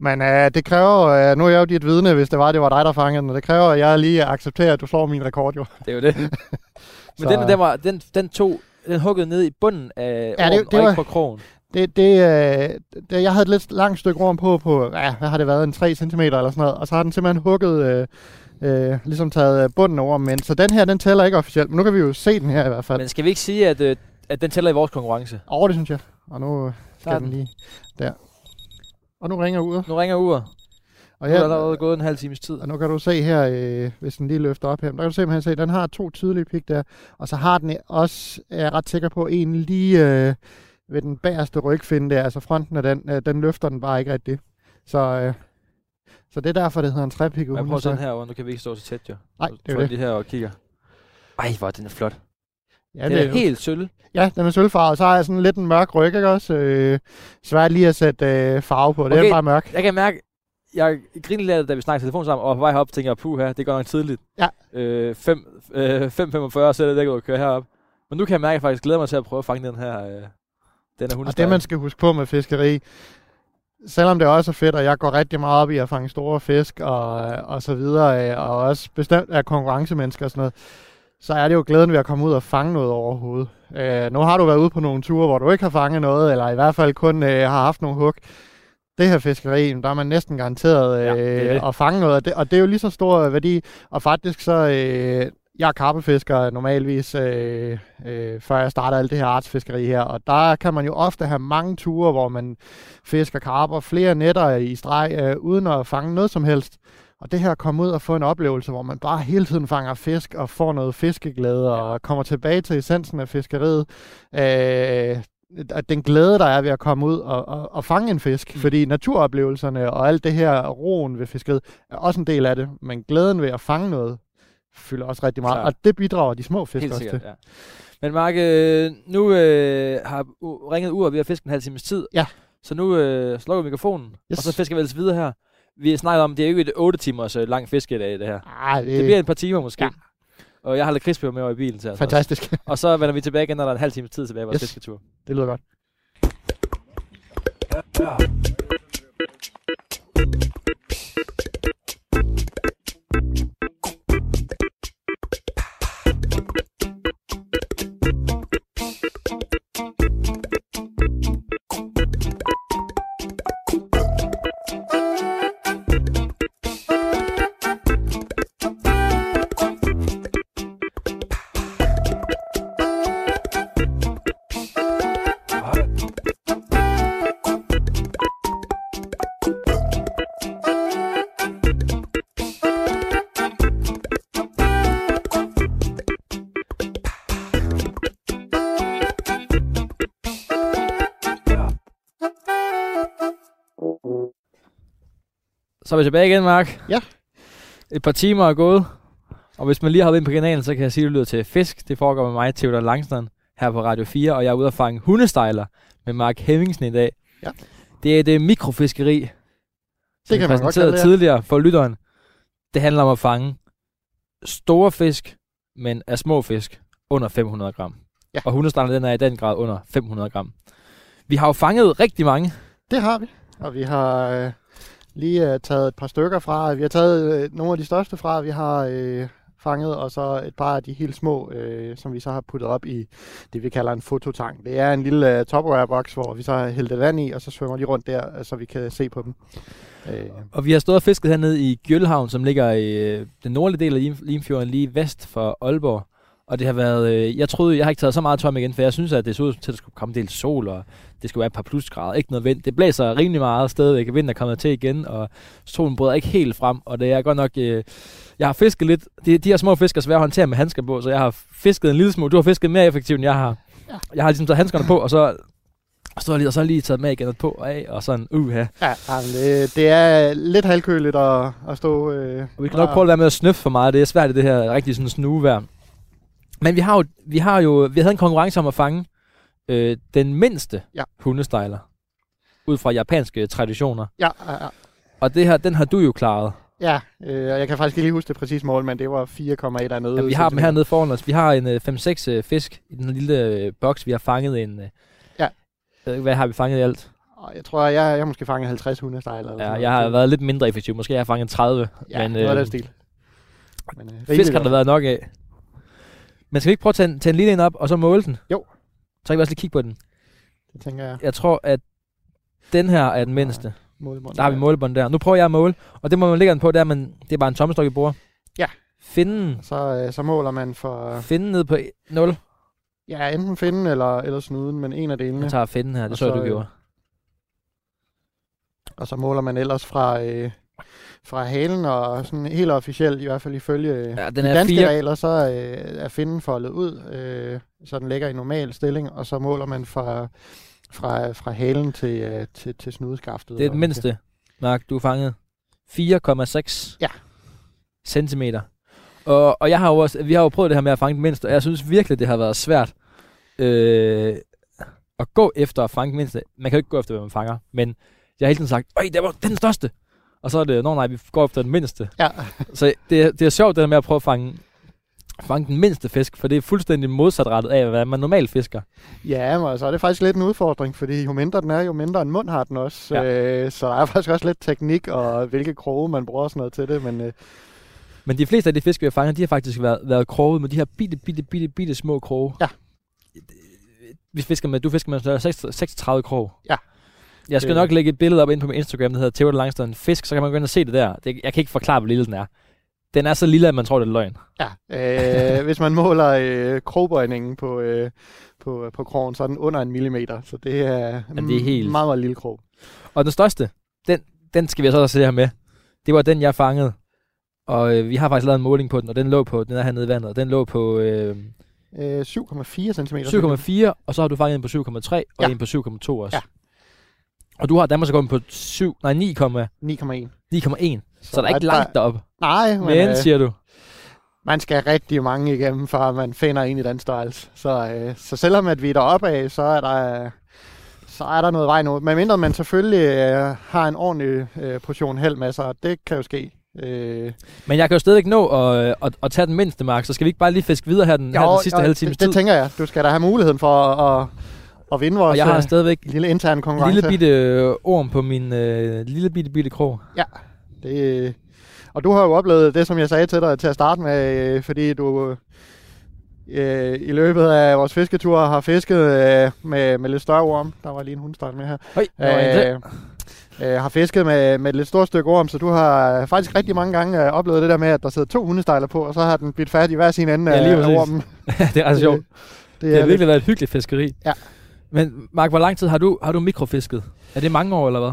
Men øh, det kræver, øh, nu er jeg jo dit vidne, hvis det var, det var dig, der fangede den, og det kræver, at jeg lige accepterer, at du slår min rekord jo. Det er jo det. Men den, den, var, den, den tog, den huggede ned i bunden af Ja, ja, det- ormen, det og var- ikke på krogen. Det, det, øh, det, jeg havde et lidt langt stykke rum på, på ja, hvad har det været, en 3 cm eller sådan noget, og så har den simpelthen hugget, øh, øh, ligesom taget øh, bunden over, men så den her, den tæller ikke officielt, men nu kan vi jo se den her i hvert fald. Men skal vi ikke sige, at, øh, at den tæller i vores konkurrence? Over det, synes jeg. Og nu øh, skal den. lige der. Og nu ringer uret. Nu ringer uret. Og Nu er der her, allerede gået en halv times tid. Og nu kan du se her, øh, hvis den lige løfter op her, der kan du simpelthen se, at den har to tydelige pik der, og så har den også, er jeg ret sikker på, en lige øh, ved den bagerste rygfinde der, altså fronten af den, øh, den løfter den bare ikke rigtigt. Så øh, Så det er derfor, det hedder en trepikket Jeg prøver den hundestok. herovre, nu kan vi ikke stå så tæt jo. Nej, det er det. lige her og kigger. Ej, hvor den er flot. Ja, den det er, er helt sølv. Ja, den er sølvfarvet. Så har jeg sådan lidt en mørk ryg, ikke også? Øh, svært lige at sætte øh, farve på. Det Okay. er bare mørk. Jeg kan mærke, jeg grinede lidt, det, da vi snakkede telefon sammen, og på vej herop tænker jeg, puha, det går nok tidligt. Ja. Øh, 5, øh, 5.45, så er det ikke at køre herop. Men nu kan jeg mærke, at jeg faktisk glæder mig til at prøve at fange den her, øh, den her Og hundesteg. det, man skal huske på med fiskeri, selvom det også er fedt, og jeg går rigtig meget op i at fange store fisk og, og så videre, øh, og også bestemt er konkurrencemennesker og sådan noget, så er det jo glæden ved at komme ud og fange noget overhovedet. Øh, nu har du været ude på nogle ture, hvor du ikke har fanget noget, eller i hvert fald kun øh, har haft nogle hug. Det her fiskeri, der er man næsten garanteret øh, Ja, det det. at fange noget, og det, og det er jo lige så stor værdi. Og faktisk så, øh, jeg er karpefisker normalvis, øh, øh, før jeg starter alt det her artsfiskeri her, og der kan man jo ofte have mange ture, hvor man fisker karper flere nætter i streg, øh, uden at fange noget som helst. Og det her at komme ud og få en oplevelse, hvor man bare hele tiden fanger fisk og får noget fiskeglæde og kommer tilbage til essensen af fiskeriet. Øh, at den glæde, der er ved at komme ud og, og, og fange en fisk. Mm. Fordi naturoplevelserne og alt det her roen ved fiskeriet er også en del af det. Men glæden ved at fange noget fylder også rigtig meget. Klart. Og det bidrager de små fisk Helt også sikkert, til. ja. Men Mark, øh, nu øh, har ringet Ur ved at fiske en halv times tid. Ja. Så nu øh, slukker vi mikrofonen, Yes. og så fisker vi ellers videre her. Vi snakker om, det er jo ikke et 8 timers øh, lang fiske i dag, det her. Ej, det, Det bliver et par timer måske. Ja. Og jeg har lidt crispy med over i bilen til også. fantastisk. Og så vender vi tilbage igen, når der er en halv time tid tilbage af vores Yes. fisketur. det lyder godt. Så er vi tilbage igen, Mark. Ja. Et par timer er gået. Og hvis man lige har ind på kanalen, så kan jeg sige, at det lyder til fisk. Det foregår med mig, Theodor Langstrand, her på Radio 4. Og jeg er ude at fange hundestejler med Mark Hemmingsen i dag. Ja. Det er et mikrofiskeri. Som Det kan jeg man godt præsenterede kalde det, ja. tidligere for lytteren. Det handler om at fange store fisk, men af små fisk under 500 gram. Ja. Og hundestejlen den er i den grad under 500 gram. Vi har jo fanget rigtig mange. Det har vi. Og vi har øh, lige uh, taget et par stykker fra. Vi har taget uh, nogle af de største fra, vi har uh, fanget, og så et par af de helt små, uh, som vi så har puttet op i det, vi kalder en fototang. Det er en lille uh, topware-boks, hvor vi så har hældt det vand i, og så svømmer de rundt der, så vi kan se på dem. Øh, Og vi har stået og fisket hernede i Gjølhavn, som ligger i den nordlige del af Limfjorden, lige vest for Aalborg. Og det har været, øh, jeg troede, jeg har ikke taget så meget tøj med igen, for jeg synes, at det så ud til, at der skulle komme en del sol, og det skulle være et par plusgrader, ikke noget vind. Det blæser rimelig meget stadigvæk, vinden er kommet til igen, og solen bryder ikke helt frem, og det er godt nok, øh, jeg har fisket lidt, de, de her små fisk er svære at håndtere med handsker på, så jeg har fisket en lille smule, du har fisket mere effektivt, end jeg har. Ja. Jeg har ligesom taget handskerne på, og så og så, lige, og så lige taget med igen på og af, og sådan, uha. ja, jamen, det, det er lidt halvkøligt at, at stå... Øh, Og vi kan nok prøve at være med at snøffe for meget. Det er svært i det her rigtig sådan snuvejr. Men vi har jo, vi har jo, vi havde en konkurrence om at fange øh, den mindste Ja. hundestejler. Ud fra japanske traditioner. Ja, ja, ja. Og det her, den har du jo klaret. Ja, øh, og jeg kan faktisk ikke lige huske det præcise mål, men det var 4,1 dernede. Ja, vi har dem hernede foran os. Vi har en øh, 5-6 øh, fisk i den lille øh, boks. Vi har fanget en... Øh, Ja. øh, Hvad har vi fanget i alt? Jeg tror, jeg, jeg har måske fanget 50 hundestejler. eller Ja, noget. jeg har været lidt mindre effektiv. Måske har jeg fanget 30. ja, men, noget af øh, den stil. Men, øh, Fisk har der været nok af. Men skal vi ikke prøve at tage, en- tage en lille en op, og så måle den? Jo. Så kan vi også lige kigge på den. Det tænker jeg. Jeg tror, at den her er den mindste. Målebånd. Der har vi målebånd der. Nu prøver jeg at måle, og det må man lægge den på, det er, man, det er bare en tommestok, I bruger. Ja. Finden, Så, øh, så måler man for, finden ned på 0. ja, enten finden eller, eller snuden, men en af delene. Jeg tager finden her, det Og så, så, du øh, gjorde. Og så måler man ellers fra, øh, fra halen, og sådan helt officielt, i hvert fald ifølge øh, Ja, den de er danske 4. regler, så øh, er finden foldet ud, øh, så den ligger i normal stilling, og så måler man fra, fra, fra halen til, øh, til, til snudskaftet. Det er den mindste, Mark, du er fanget. 4,6 Ja. centimeter. Og, og jeg har jo også, vi har jo prøvet det her med at fange den mindste, og jeg synes virkelig, det har været svært øh, at gå efter at fange den mindste. Man kan jo ikke gå efter, hvad man fanger, men jeg har hele tiden sagt, øj, det var den største. Og så er det, nå nej, vi går efter den mindste. Ja. Så det, er- det er sjovt, det der med at prøve at fange, fange den mindste fisk, for det er fuldstændig modsatrettet af, hvad man normalt fisker. Ja, men så er det faktisk lidt en udfordring, fordi jo mindre den er, jo mindre en mund har den også. Ja. Øh, så der er faktisk også lidt teknik og hvilke kroge man bruger og sådan noget til det. Men øh, Men de fleste af de fisk, vi har fanget, de har faktisk været, været kroget med de her bitte, bitte, bitte, bitte små kroge. Ja. Vi fisker med, du fisker med sådan 36 36 krog. Ja. Jeg skal Det- nok lægge et billede op ind på min Instagram, der hedder Theodor Langstad Fisk, så kan man gå ind og se det der. Det, jeg kan ikke forklare, hvor lille den er. Den er så lille, at man tror, det er løgn. ja, øh, hvis man måler øh, krogbøjningen på, øh, på, på krogen, så er den under en millimeter. Så det er Men det er helt- meget, meget lille krog. Og den største, den, den skal vi så se her med. Det var den, jeg fangede. Og øh, vi har faktisk lavet en måling på den, og den lå på, den er hernede i vandet, og den lå på øh, Øh, 7,4 cm. 7,4, og så har du fanget en på 7,3, og Ja. en på 7,2 også. Ja. Og du har Danmarks rekord på 7, nej, 9,1. 9,1. 9,1. Så, så der er ikke langt derop. Nej, men, Men, øh, siger du. man skal rigtig mange igennem, før man finder en i den størrelse. Så, øh, så selvom at vi er deroppe af, så er der, så er der noget vej nu. Men mindre man selvfølgelig øh, har en ordentlig øh, portion held med sig, det kan jo ske. Øh, Men jeg kan jo stadigvæk nå at, at, at tage den mindste, Mark, så skal vi ikke bare lige fiske videre her den, her den sidste halve times det, tid? det tænker jeg. Du skal da have muligheden for at, at, at vinde vores og jeg har øh, stadigvæk lille interne en konkurrence. lille bitte øh, orm på min øh, lille bitte bitte krog. Det, og du har jo oplevet det, som jeg sagde til dig til at starte med, øh, fordi du øh, i løbet af vores fisketur har fisket øh, med, med lidt større orm. Der var lige en hundstart med her. Høj, øh, Øh, øh, har fisket med, med et lidt stort stykke orm, så du har faktisk rigtig mange gange øh, oplevet det der med, at der sidder to hundestejler på, og så har den bidt fat i hver sin ende Ja, af, ormen. det er altså sjovt. Det, Det har lidt- virkelig været et hyggeligt fiskeri. Ja. Men Mark, hvor lang tid har du, har du mikrofisket? Er det mange år, eller hvad?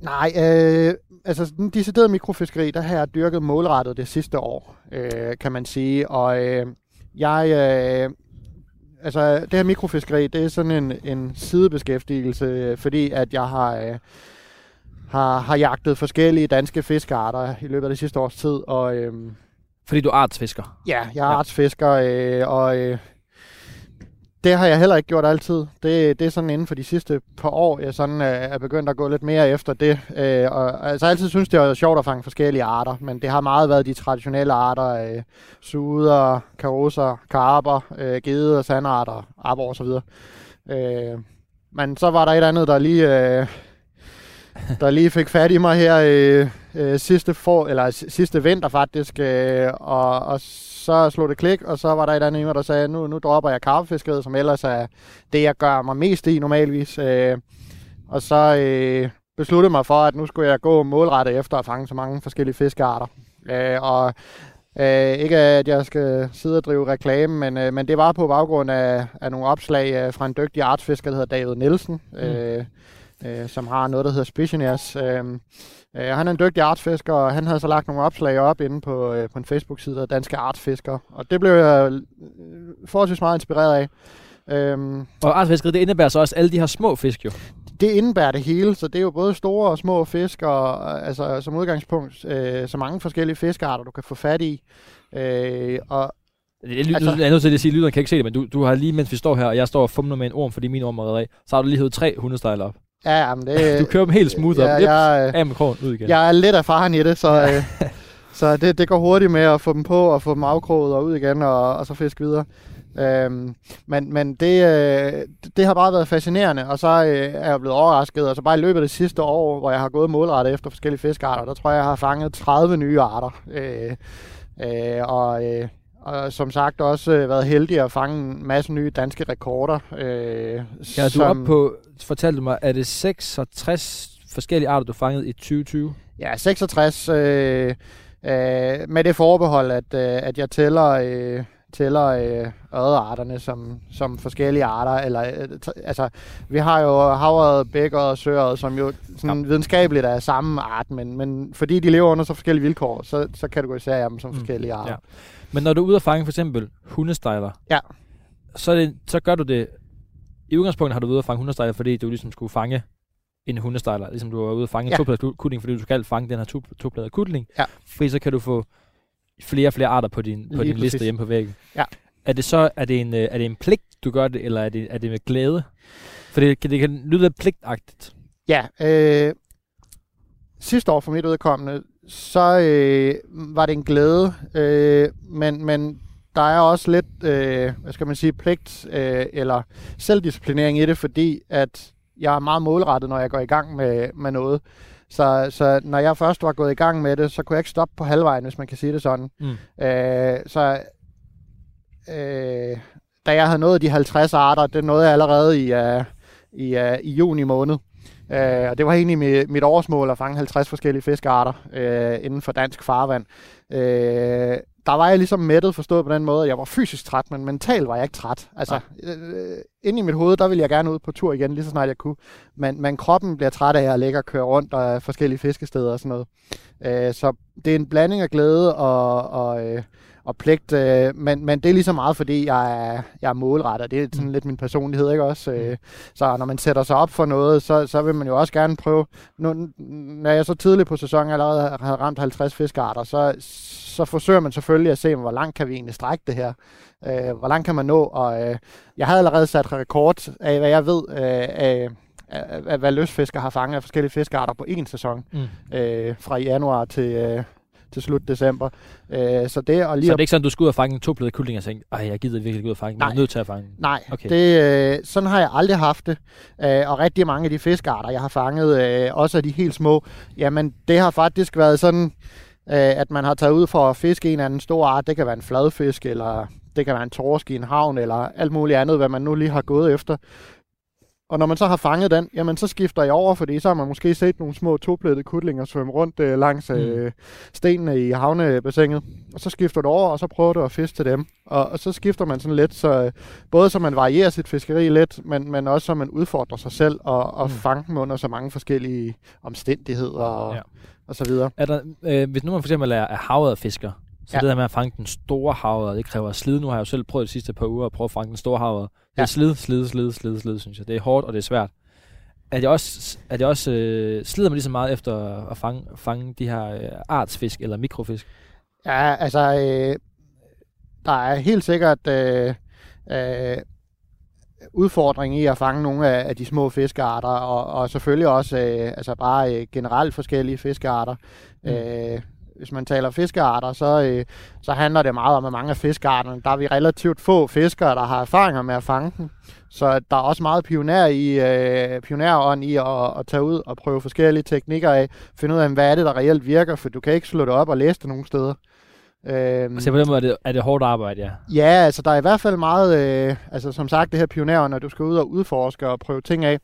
Nej, øh, altså den deciderede mikrofiskeri, der har jeg dyrket målrettet det sidste år, øh, kan man sige. Og øh, jeg, øh, altså det her mikrofiskeri, det er sådan en, en sidebeskæftigelse, fordi at jeg har, øh, har, har jagtet forskellige danske fiskearter i løbet af det sidste års tid. Og øh, Fordi du er artsfisker. ja, jeg er Ja. artsfisker, øh, og øh, det har jeg heller ikke gjort altid. Det, det er sådan inden for de sidste par år, jeg sådan øh, er begyndt at gå lidt mere efter det. Øh, og, altså, jeg altid synes det er sjovt at fange forskellige arter, men det har meget været de traditionelle arter. Øh, suder, karoser, karper, øh, gede, sandarter, arbor osv. Øh, men så var der et andet, der lige... Øh, der lige fik fat i mig her øh, øh, sidste, for, eller sidste vinter faktisk, øh, og, og så slog det klik, og så var der et andet mig, der sagde, nu, nu dropper jeg karpefiskeriet, som ellers er det, jeg gør mig mest i normalvis. Øh, og så øh, besluttede mig for, at nu skulle jeg gå målrettet efter at fange så mange forskellige fiskearter. Øh, og øh, ikke at jeg skal sidde og drive reklame, men, øh, men det var på baggrund af, af nogle opslag øh, fra en dygtig artsfisker, der hedder David Nielsen, øh, øh, som har noget, der hedder Spitioners. Øh, øh, han er en dygtig artsfisker, og han havde så lagt nogle opslag op inde på, øh, på en Facebook-side, der Danske Artsfisker. Og det blev jeg øh, forholdsvis meget inspireret af. Øhm, Og artsfiskeri, det indebærer så også alle de her små fisk jo. det indebærer det hele, så det er jo både store og små fisk, og øh, altså, som udgangspunkt øh, så mange forskellige fiskearter, du kan få fat i. Øh, og Jeg, altså, Altså- jeg er nødt til at sige, at lytterne kan ikke se det, men du, du har lige, mens vi står her, og jeg står og fumler med en orm, fordi min orm er reddet af, så har du lige hævet tre hundestejler op. ja, jamen, det, Du kører dem helt smooth op. ja, jeg, øh, af med krogen, ud igen. jeg er lidt erfaren i det, så, øh, så det, det går hurtigt med at få dem på og få dem afkroget og ud igen og, og så fiske videre. Øhm, men men det, øh, det har bare været fascinerende, og så øh, er jeg blevet overrasket. Og så bare i løbet af det sidste år, hvor jeg har gået målrettet efter forskellige fiskearter, der tror jeg, jeg har fanget 30 nye arter. Øh, øh, og, øh, og som sagt også øh, været heldig at fange en masse nye danske rekorder. Øh, Ja, du er oppe på, fortalte du mig, er det 66 forskellige arter, du fangede i 2020? Ja, 66 øh, øh, med det forbehold, at, øh, at jeg tæller, øh, tæller øh, ødearterne som, som forskellige arter. Eller, øh, t- altså, vi har jo havret, bækker og søret, som jo sådan ja. videnskabeligt er samme art, men, men fordi de lever under så forskellige vilkår, så, så kategoriserer jeg dem som Mm, forskellige arter. ja. Men når du er ude at fange for eksempel hundestejler, Ja. så, det, så gør du det, i udgangspunktet har du været ude at fange hundestejler, fordi du ligesom skulle fange en hundestejler, ligesom du var ude og fange Ja. en topladet kutling, fordi du skal fange den her to, topladede kutling. Ja. Fordi så kan du få flere og flere arter på din, på Lige din liste hjemme på væggen. Ja. Er det så er det en, øh, er det en pligt, du gør det, eller er det, er det med glæde? For det, kan- det kan lyde lidt pligtagtigt. Ja, øh, sidste år for mit udkommende, så øh, var det en glæde, øh, men, men der er også lidt, øh, hvad skal man sige, pligt øh, eller selvdisciplinering i det, fordi at jeg er meget målrettet, når jeg går i gang med, med noget. Så, så når jeg først var gået i gang med det, så kunne jeg ikke stoppe på halvvejen, hvis man kan sige det sådan. Mm. Øh, så øh, da jeg havde nået de 50 arter, det nåede jeg allerede i, uh, i, uh, i juni måned. Uh, og det var egentlig mit, mit årsmål at fange 50 forskellige fiskearter uh, inden for dansk farvand. Uh, der var jeg ligesom mættet forstået på den måde, at jeg var fysisk træt, men mentalt var jeg ikke træt. Altså, øh, inde i mit hoved, der ville jeg gerne ud på tur igen, lige så snart jeg kunne. Men, men kroppen bliver træt af at ligge og køre rundt og forskellige fiskesteder og sådan noget. Øh, så det er en blanding af glæde og, og, øh, og pligt, øh, men, men det er lige så meget, fordi jeg er, jeg er målrettet. Det er sådan lidt min personlighed, ikke også? Øh, så når man sætter sig op for noget, så, så vil man jo også gerne prøve... Nu, når jeg så tidligt på sæsonen allerede havde ramt 50 fiskearter, så, så forsøger man selvfølgelig at se, hvor langt kan vi egentlig strække det her. Øh, hvor langt kan man nå? Og øh, jeg havde allerede sat rekord af, hvad jeg ved, øh, af, af, af, hvad løsfisker har fanget af forskellige fiskearter på en sæson Mm. øh, fra januar til, øh, til slut december. Øh, så det og lige Så at- det er ikke sådan, du skal ud og fange en topladede kutling og tænke, ej, jeg gider virkelig ikke ud og fange den. Jeg er nødt til at fange. Nej, Okay. okay. det, øh, sådan har jeg aldrig haft det. Øh, og rigtig mange af de fiskearter, jeg har fanget, øh, også af de helt små, jamen det har faktisk været sådan, øh, at man har taget ud for at fiske en eller anden stor art. Det kan være en fladfisk, eller det kan være en torsk i en havn, eller alt muligt andet, hvad man nu lige har gået efter. Og når man så har fanget den, jamen så skifter jeg over, fordi så har man måske set nogle små toplættede kutlinger svømme rundt øh, langs øh, stenene i havnebassinet. Og så skifter du over, og så prøver du at fiske til dem. Og, og så skifter man sådan lidt, så øh, både så man varierer sit fiskeri lidt, men, men også så man udfordrer sig selv og, og Mm. mm. fange dem under så mange forskellige omstændigheder og, ja. og så videre. Er der, øh, hvis nu man for eksempel er, er havet fisker, så ja. Det der med at fange den store havet, det kræver slid. Nu har jeg jo selv prøvet de sidste par uger at prøve at fange den store havet. Det er Ja. slid, slid, slid, slid, slid, synes jeg. Det er hårdt, og det er svært. Er det også, er det også øh, slider man lige så meget efter at fange, fange de her øh, artsfisk eller mikrofisk? Ja, altså, øh, der er helt sikkert øh, øh, udfordring i at fange nogle af, af de små fiskearter, og, og selvfølgelig også øh, altså bare øh, generelt forskellige fiskearter. Mm. Øh, hvis man taler fiskearter, så, øh, så handler det meget om, at mange af fiskearterne, der er vi relativt få fiskere, der har erfaringer med at fange dem. Så der er også meget pioner i, øh, pionerånd i at, at tage ud og prøve forskellige teknikker af, finde ud af, hvad er det, der reelt virker, for du kan ikke slå det op og læse det nogen steder. Øhm, Så på den måde er det, er det hårdt arbejde, ja. Ja, altså der er i hvert fald meget, øh, altså som sagt det her pionerer, når du skal ud og udforske og prøve ting af.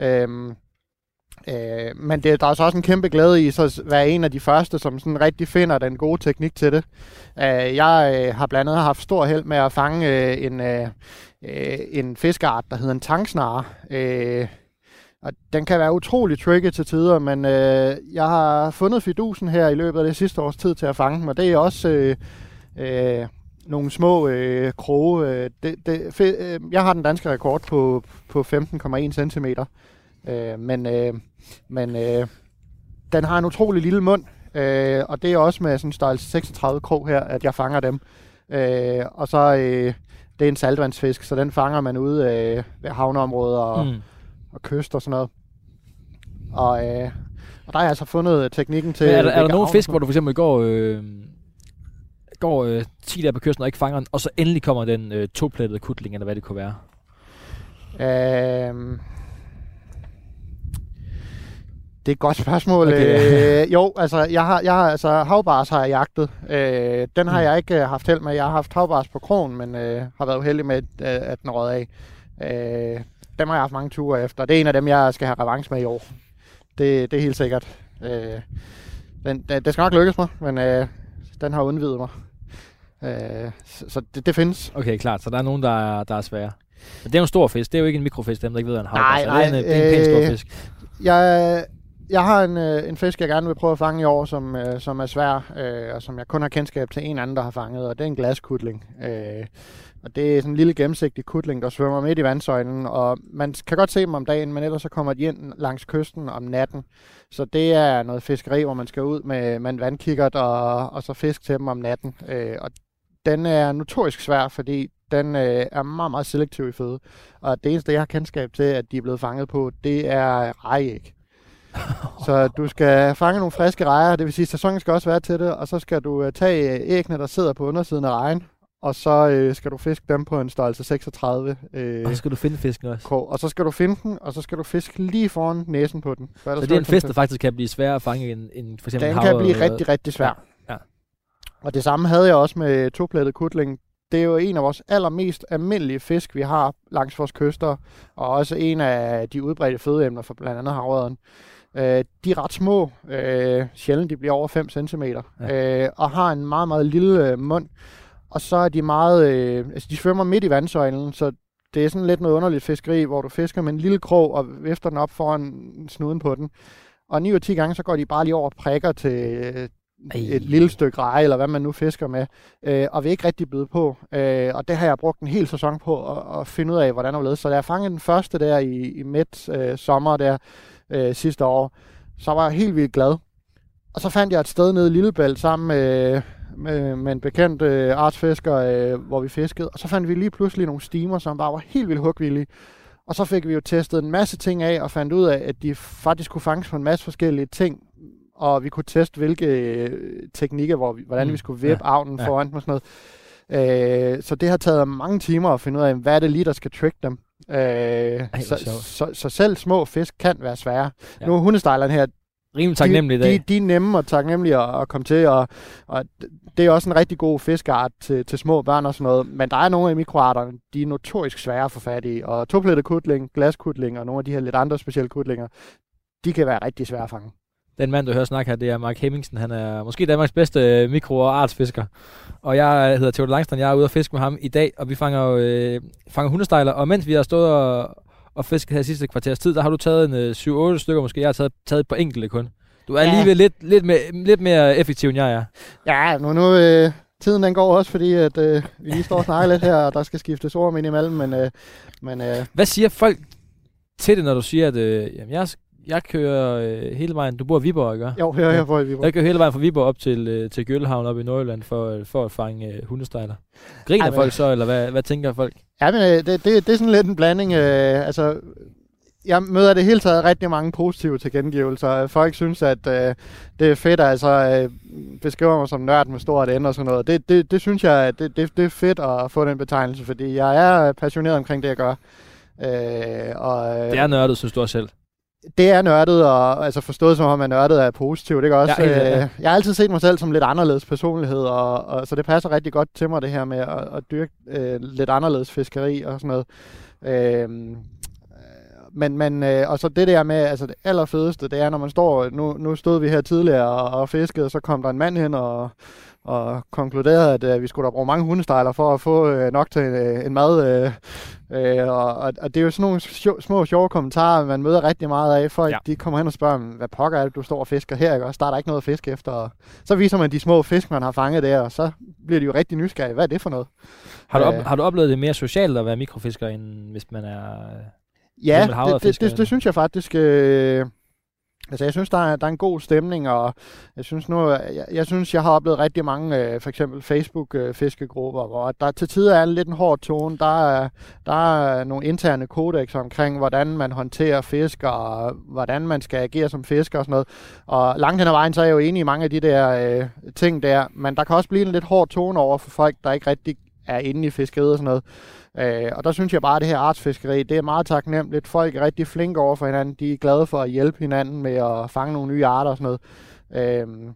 Øhm, øh, men det, der er så også en kæmpe glæde i så at være en af de første, som sådan rigtig finder den gode teknik til det. Øh, jeg øh, har blandt andet haft stor held med at fange øh, en, øh, øh, en fiskeart, der hedder en tangsnare. Øh, og den kan være utrolig tricky til tider, men øh, jeg har fundet fidusen her i løbet af det sidste års tid til at fange dem, og det er også øh, øh, nogle små øh, kroge. Øh, det, det, fe, øh, jeg har den danske rekord på, på 15,1 cm, øh, men, øh, men øh, den har en utrolig lille mund, øh, og det er også med sådan en størrelse 36 krog her, at jeg fanger dem. Øh, og så øh, det er en saltvandsfisk, så den fanger man ude øh, ved havneområder og, mm. Og kyst og sådan noget. Og, øh, og der har jeg altså fundet teknikken til... Men er der, er der havne- fisk, hvor du for eksempel går, øh, går øh, 10 der på kysten og ikke fanger den, og så endelig kommer den øh, toplettede kutling, eller hvad det kunne være? Øhm, det er et godt spørgsmål. Okay. Øh, jo, altså, jeg har, jeg har, altså, havbars har jeg jagtet. Øh, den har Mm. jeg ikke øh, haft held med. Jeg har haft havbars på krogen, men øh, har været uheldig med, øh, at den rød af. Øh, dem har jeg haft mange ture efter. Det er en af dem, jeg skal have revanche med i år. Det, det er helt sikkert. Øh, den, det, det skal nok lykkes mig, men øh, den har undvidet mig. Øh, så så det, det findes. Okay, klart. Så der er nogen, der er, der er svære. Men det er jo en stor fisk. Det er jo ikke en mikrofisk, dem der ikke ved, hvad en havbas Nej, er. Det er en, nej, øh, det er en pæn stor fisk. Jeg, jeg har en, øh, en fisk, jeg gerne vil prøve at fange i år, som, øh, som er svær, øh, og som jeg kun har kendskab til en anden, der har fanget, og det er en glaskudling. Øh, og det er sådan en lille gennemsigtig kudling, der svømmer midt i vandsøjlen, og man kan godt se dem om dagen, men ellers så kommer de ind langs kysten om natten. Så det er noget fiskeri, hvor man skal ud med, med en vandkikkert og, og så fisk til dem om natten. Øh, og den er notorisk svær, fordi den øh, er meget, meget selektiv i føde. Og det eneste, jeg har kendskab til, at de er blevet fanget på, det er rejæg. så du skal fange nogle friske rejer, det vil sige, at sæsonen skal også være til det, og så skal du øh, tage æggene, der sidder på undersiden af rejen, og så øh, skal du fiske dem på en størrelse 36. Øh, Og så skal du finde fisken også. krog. Og så skal du finde den, og så skal du fiske lige foran næsen på den. Så det er en fisk, der faktisk kan blive sværere at fange end, end for eksempel Den hav kan blive eller- rigtig, rigtig svær. Ja. Og det samme havde jeg også med toplettet kutling. Det er jo en af vores allermest almindelige fisk, vi har langs vores kyster, og også en af de udbredte fødeemner for blandt andet havrøden. Øh, de er ret små, øh, sjældent de bliver over 5 cm, Ja. øh, og har en meget, meget lille øh, mund. Og så er de meget, øh, altså de svømmer midt i vandsøjlen, så det er sådan lidt noget underligt fiskeri, hvor du fisker med en lille krog og vifter den op foran snuden på den. Og 9 ud af 10 gange, så går de bare lige over og prikker til øh, Ej. et lille stykke reje, eller hvad man nu fisker med, øh, og vil ikke rigtig byde på. Øh, og det har jeg brugt en hel sæson på at, at finde ud af, hvordan og Så da jeg fangede den første der i, i midt øh, sommer der øh, sidste år, så var jeg helt vildt glad. Og så fandt jeg et sted nede i Lillebælt sammen med, med, med en bekendt øh, artsfisker, øh, hvor vi fiskede. Og så fandt vi lige pludselig nogle stimer, som bare var helt vildt hugvillige. Og så fik vi jo testet en masse ting af, og fandt ud af, at de faktisk kunne fanges på en masse forskellige ting. Og vi kunne teste, hvilke øh, teknikker, hvor vi, hvordan Mm, vi skulle vippe ja, avnen ja. foran dem og sådan noget. Øh, så det har taget mange timer at finde ud af, hvad er det lige, der skal trick dem. Øh, hvor så, så, så selv små fisk kan være svære. Ja. Nu er hundestejlerne her, Rimelig taknemmelig i de, dag. de, de er nemme og taknemmelige at, at komme til, og, og det er også en rigtig god fiskeart til, til små børn og sådan noget. Men der er nogle af mikroarterne, de er notorisk svære at få fat i. Og toplettet kutling, glaskutling og nogle af de her lidt andre specielle kutlinger, de kan være rigtig svære at fange. Den mand, du hører snakke her, det er Mark Hemmingsen. Han er måske Danmarks bedste øh, mikro- og artsfisker. Og jeg hedder Theodor Langstrand. Jeg er ude og fiske med ham i dag, og vi fanger, jo, øh, fanger hundestejler. Og mens vi har stået og, og fisket her sidste kvarters tid, der har du taget en øh, 7-8 stykker måske. Jeg har taget, taget et par enkelte kun. Du er Ja. alligevel lidt, lidt, mere, lidt mere effektiv, end jeg er. Ja, nu, nu øh, tiden den går også, fordi at, øh, vi lige står og snakker lidt her, og der skal skiftes ord ind imellem. Men, øh, men øh, Hvad siger folk til det, når du siger, at øh, jamen, jeg, jeg kører øh, hele vejen... Du bor i Viborg, ikke? jo, her, her får vi Jeg kører hele vejen fra Viborg op til, øh, til Gøllehavn op i Nordjylland for, øh, for at fange øh, hundestejler. Griner Ej, folk så, eller hvad, hvad tænker folk? Ja, men øh, det, det, det er sådan lidt en blanding. Øh, altså, jeg møder det hele taget rigtig mange positive tilkendegivelser. Folk synes, at øh, det er fedt, altså øh, beskriver mig som nørd med stort N og sådan noget. Det, det, det synes jeg, det, det, det er fedt at få den betegnelse, fordi jeg er passioneret omkring det, jeg gør. Øh, og, øh, Det er nørdet, synes du også selv. Det er nørdet, og altså forstået som om, at nørdet er positivt. Ikke også? Ja, ja. Øh, jeg har altid set mig selv som lidt anderledes personlighed, og, og så det passer rigtig godt til mig, det her med at, at dyrke øh, lidt anderledes fiskeri og sådan noget. Øh, men, men øh, og så det der med, altså det allerfedeste, det er, når man står, nu, nu stod vi her tidligere og, og fiskede, og så kom der en mand hen og, og konkluderede, at øh, vi skulle da bruge mange hundestejler for at få øh, nok til øh, en mad. Øh, øh, og, og, og det er jo sådan nogle sjo- små, sjove kommentarer, man møder rigtig meget af. Folk Ja. de kommer hen og spørger, hvad pokker er det, du står og fisker her? Ikke? Og er der ikke noget at fiske efter. Og så viser man de små fisk, man har fanget der, og så bliver de jo rigtig nysgerrige. Hvad er det for noget? Har du, op, Øh. har du oplevet det mere socialt at være mikrofisker, end hvis man er... Ja, det, det, det, det synes jeg faktisk. Øh, altså, jeg synes, der er, der er en god stemning, og jeg synes nu, jeg, jeg synes, jeg har oplevet rigtig mange, øh, for eksempel Facebook-fiskegrupper, hvor der til tider er en lidt en hård tone. Der er, der er nogle interne kodex omkring, hvordan man håndterer fisk, og hvordan man skal agere som fisker og sådan noget. Og langt hen ad vejen, så er jeg jo enig i mange af de der øh, ting der, men der kan også blive en lidt hård tone over for folk, der ikke rigtig er inde i fiskeriet og sådan noget. Øh, og der synes jeg bare, at det her artsfiskeri, det er meget taknemmeligt. Folk er rigtig flinke over for hinanden. De er glade for at hjælpe hinanden med at fange nogle nye arter og sådan noget. Øhm,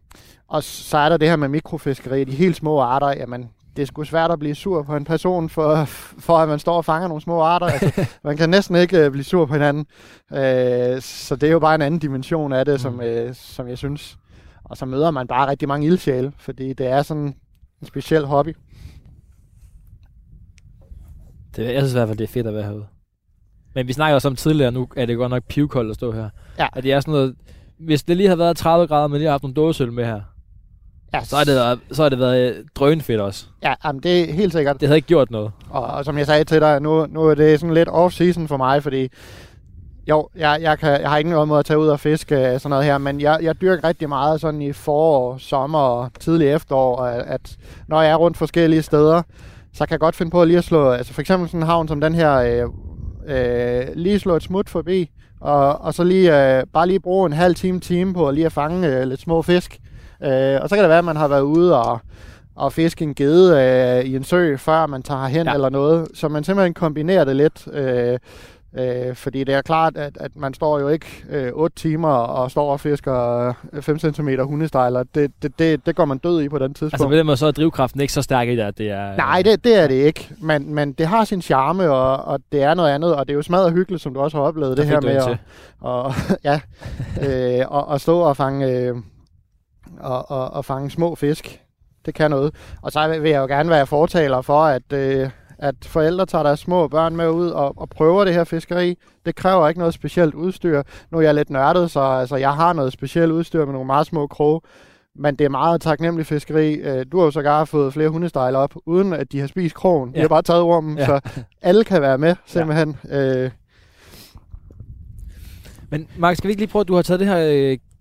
og så er der det her med mikrofiskeri. De helt små arter, jamen, det er sgu svært at blive sur på en person, for, for at man står og fanger nogle små arter. Altså, man kan næsten ikke øh, blive sur på hinanden. Øh, så det er jo bare en anden dimension af det, Mm. som, øh, som jeg synes. Og så møder man bare rigtig mange ildsjæle, fordi det er sådan en speciel hobby. Det, jeg synes i hvert fald, det er fedt at være herude. Men vi snakker også om tidligere, nu er det godt nok pivkoldt at stå her. Ja. At det er sådan noget, hvis det lige havde været 30 grader, men lige har haft nogle dåseøl med her, Ja, så har det været, så har det været øh, drønfedt også. Ja, jamen, det er helt sikkert. Det havde ikke gjort noget. Og, og som jeg sagde til dig, nu, nu er det sådan lidt off-season for mig, fordi jo, jeg, jeg, kan, jeg har ikke noget måde at tage ud og fiske øh, sådan noget her, men jeg, jeg dyrker rigtig meget sådan i forår, sommer og tidlig efterår, at, at når jeg er rundt forskellige steder, så kan jeg godt finde på at lige at slå, altså for eksempel sådan en havn som den her, øh, øh, lige slå et smut forbi, og, og så lige, øh, bare lige bruge en halv time, time på at lige at fange øh, lidt små fisk. Øh, og så kan det være, at man har været ude og, og fiske en gede øh, i en sø, før man tager hen Ja. ja. eller noget. Så man simpelthen kombinerer det lidt. Øh, øh, fordi det er klart, at, at man står jo ikke øh, 8 timer og står og fisker øh, 5 cm hundestejler. Det, det, det, det går man død i på den tidspunkt. Altså på den måde, så er drivkraften ikke så stærk i det, at det er... Nej, det, det er det ikke. Men, men det har sin charme, og, og det er noget andet. Og det er jo smadret hyggeligt, som du også har oplevet Der det her med at, og, ja, øh, og, og stå og fange, øh, og, og, og fange små fisk. Det kan noget. Og så vil jeg jo gerne være fortaler for, at, øh, at forældre tager deres små børn med ud og, og prøver det her fiskeri. Det kræver ikke noget specielt udstyr. Nu er jeg lidt nørdet, så altså, jeg har noget specielt udstyr med nogle meget små kroge. Men det er meget taknemmelig fiskeri. Øh, Du har jo sågar fået flere hundestejler op, uden at de har spist krogen. De Ja. har bare taget rummen, Ja. så alle kan være med, simpelthen. Øh, Men Mark, skal vi ikke lige prøve, at du har taget det her...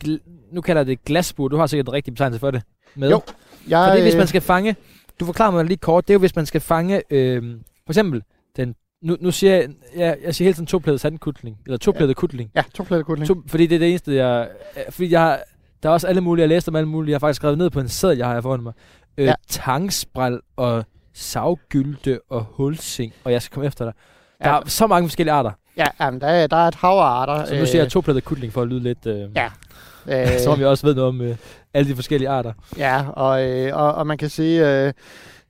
Øh, nu kalder jeg det glasbur. Du har sikkert en rigtig betegnelse for det. Med. Jo, jeg, Fordi hvis øh, man skal fange... Du forklarer mig lige kort. Det er jo, hvis man skal fange... Øh, for eksempel, den, nu, nu siger jeg... Jeg, jeg siger hele tiden toplædet sandkutling. Eller toplædet ja. kutling. Ja, to pletter kutling. To, fordi det er det eneste, jeg... øh, Fordi jeg har... Der er også alle mulige, jeg læste om alle mulige. Jeg har faktisk skrevet ned på en seddel, jeg har foran mig. Øh, Ja. Tangspræl og savgylde og hulsing. Og jeg skal komme efter dig. Der Ja. er så mange forskellige arter. Ja, jamen, der, er, der er et hav af arter. Så nu siger jeg toplædet kutling for at lyde lidt... Øh, Ja. øh, Som om jeg også ved noget om øh, alle de forskellige arter. Ja, og, øh, og, og man kan sige, øh,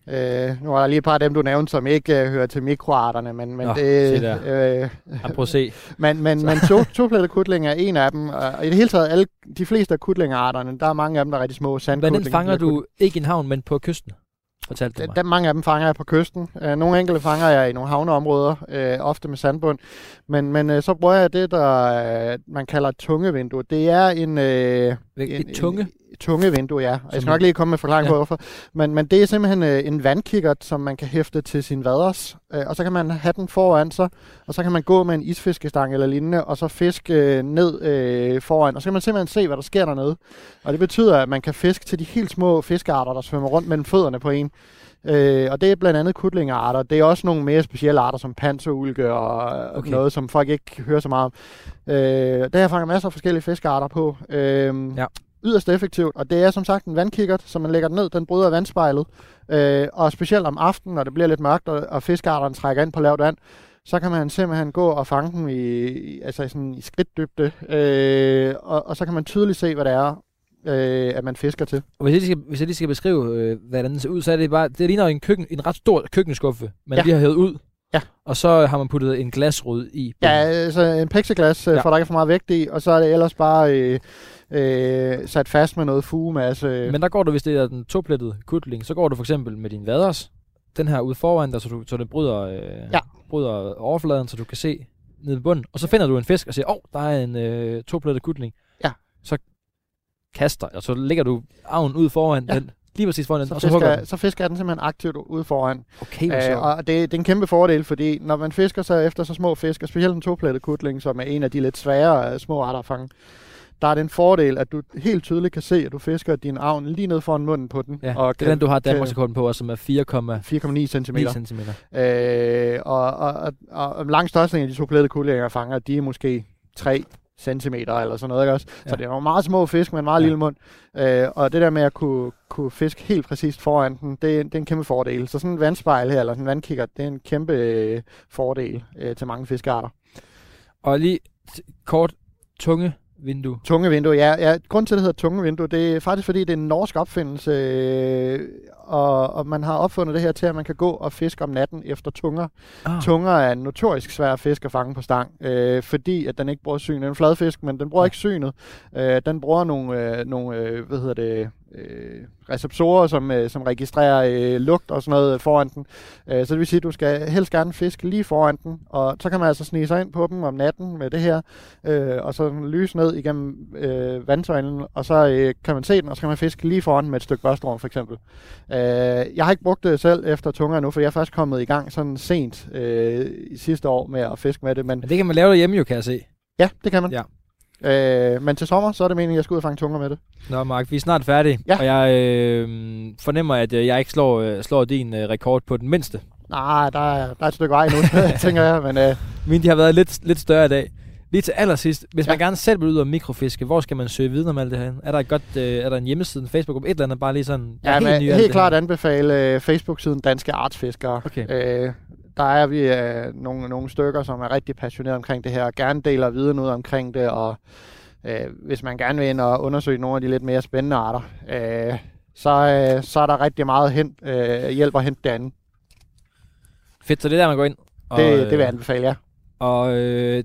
øh, nu er der lige et par af dem, du nævnte, som ikke øh, hører til mikroarterne, men, men Nå, det... Øh, prøv at se. men men, men to, toplettet kutling er en af dem, og i det hele taget, alle, de fleste af kutlingearterne, der er mange af dem, der er rigtig små Men sandkutlinger. den fanger du ikke i en havn, men på kysten, fortalte du mig. der, mange af dem fanger jeg på kysten. Uh, nogle enkelte fanger jeg i nogle havneområder, uh, ofte med sandbund. Men, men uh, så bruger jeg det, der man kalder et tungevindue. Det er en... Uh, Et, en, tunge? En, tunge vindue, ja. Og jeg skal nok lige komme med forklaring Ja. på, hvorfor. Men, men det er simpelthen øh, en vandkikkert, som man kan hæfte til sin vaders. Øh, og så kan man have den foran sig, og så kan man gå med en isfiskestang eller lignende, og så fiske øh, ned øh, foran. Og så kan man simpelthen se, hvad der sker dernede. Og det betyder, at man kan fiske til de helt små fiskearter, der svømmer rundt mellem fødderne på en. Øh, og det er blandt andet kutlingearter. Det er også nogle mere specielle arter, som panserulke og Okay. noget, som folk ikke hører så meget om. Øh, der har fanget masser af forskellige fiskearter på. Øh, Ja. Yderst effektivt, og det er som sagt en vandkikkert, så man lægger den ned, den bryder vandspejlet. Øh, og specielt om aftenen, når det bliver lidt mørkt, og, og fiskearterne trækker ind på lavt vand, så kan man simpelthen gå og fange dem i, i, altså sådan i skridtdybde, øh, og, og så kan man tydeligt se, hvad det er, øh, at man fisker til. Og hvis jeg lige skal, hvis jeg lige skal beskrive, øh, hvordan den ser ud, så er det bare, det ligner en, køkken, en ret stor køkkenskuffe, man ja. Lige har hævet ud. Ja. Og så har man puttet en glasrude i. Ja, altså en plexiglas, øh, Ja. for der ikke er for meget vægt i, og så er det ellers bare øh, øh, sat fast med noget fugemasse. Men der går du, hvis det er den toplettede kutling, så går du for eksempel med din vaders, den her ude foran dig, så, du, så det bryder, øh, Ja. bryder overfladen, så du kan se nede i bunden. Og så finder du en fisk og siger, åh, oh, der er en øh, toplettet kutling. Ja. Så kaster, og så lægger du arven ud foran Ja. den, lige præcis foran den, så, og så fisker, den. så fisker den simpelthen aktivt ude foran. Okay, hvor Øh, og det, det er en kæmpe fordel, fordi når man fisker så efter så små fisk, og specielt en toplettet kutling, som er en af de lidt svære øh, små arter at fange, der er en fordel, at du helt tydeligt kan se, at du fisker din avn lige ned foran munden på den. Ja, og det er den, du har kan- Danmarksrekorden på, også, som er 4,9 4,9 cm. cm. Øh, og, og, og, og langt størstedelen af de kutlinger, jeg fanger, de er måske 3 cm eller sådan noget, ikke også? Ja. Så det er nogle meget små fisk med en meget Ja. lille mund. Øh, og det der med at kunne, kunne fiske helt præcist foran den, det, er- det er en kæmpe fordel. Så sådan en vandspejl her, eller sådan en vandkikker, det er en kæmpe øh, fordel øh, til mange fiskearter. Og lige kort tunge vindue. Tunge vindue, ja. ja. Grunden til, at det hedder tunge vindue, det er faktisk, fordi det er en norsk opfindelse, øh, og, og man har opfundet det her til, at man kan gå og fiske om natten efter tunger. Ah. Tunger er en notorisk svær fisk at fange på stang, øh, fordi at den ikke bruger syn. Den er en fladfisk, men den bruger Ja. ikke synet. Øh, den bruger nogle, øh, nogle øh, hvad hedder det, øh, receptorer, som, øh, som registrerer øh, lugt og sådan noget foran den. Øh, så det vil sige, at du skal helst gerne fiske lige foran den, og så kan man altså snige sig ind på dem om natten med det her, øh, og så lyse ned igennem øh, vandsøjlen, og så øh, kan man se den, og så kan man fiske lige foran med et stykke børstorm for eksempel. Øh, jeg har ikke brugt det selv efter tunger nu, for jeg er først kommet i gang sådan sent øh, i sidste år med at fiske med det, men Men det kan man lave derhjemme jo, kan jeg se. ja, det kan man. Ja. Øh, men til sommer, så er det meningen, at jeg skal ud og fange tunger med det. Nå, Mark, vi er snart færdige. Ja. Og jeg øh, fornemmer, at øh, jeg ikke slår, øh, slår din øh, rekord på den mindste. Nej, der er, der er et stykke vej nu, tænker jeg, men øh, Mine de har været lidt, lidt større i dag. Lige til allersidst, hvis Ja. man gerne selv vil ud og mikrofiske, hvor skal man søge viden om alt det her? Er der, et godt, øh, er der en hjemmeside, en Facebook-gruppe, et eller andet, bare lige sådan? Ja, helt men helt, klart anbefale øh, Facebook-siden Danske Artsfiskere. Okay. Øh, der er vi øh, nogle, nogle stykker, som er rigtig passionerede omkring det her, og gerne deler viden ud omkring det, og øh, hvis man gerne vil ind og undersøge nogle af de lidt mere spændende arter, øh, så, øh, så er der rigtig meget hent, øh, hjælp at hente derinde. Fedt, så det er der, man går ind. Og, Det, det vil øh, jeg anbefale, ja. Og øh,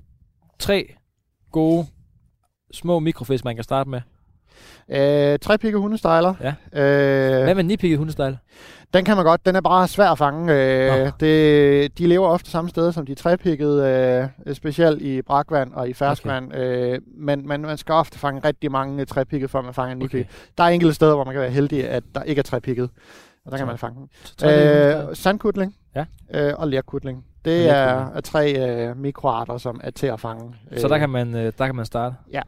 tre gode små mikrofisk, man kan starte med. Øh, tre pigge hundestejler. Ja. Øh, Hvad med nipikket hundestejl? Den kan man godt. Den er bare svær at fange. Øh, Nå. det, de lever ofte samme sted som de trepikkede, øh, specielt i brakvand og i ferskvand. Okay. Øh, men, men man skal ofte fange rigtig mange trepikkede, før man fanger en Okay. Der er enkelte steder, hvor man kan være heldig, at der ikke er trepikket. Og der kan man fange den. Øh, sandkutling Ja. øh, og lerkutling. Og Det er, er tre øh, mikroarter, som er til at fange. Så der kan man, øh, der kan man starte. Ja.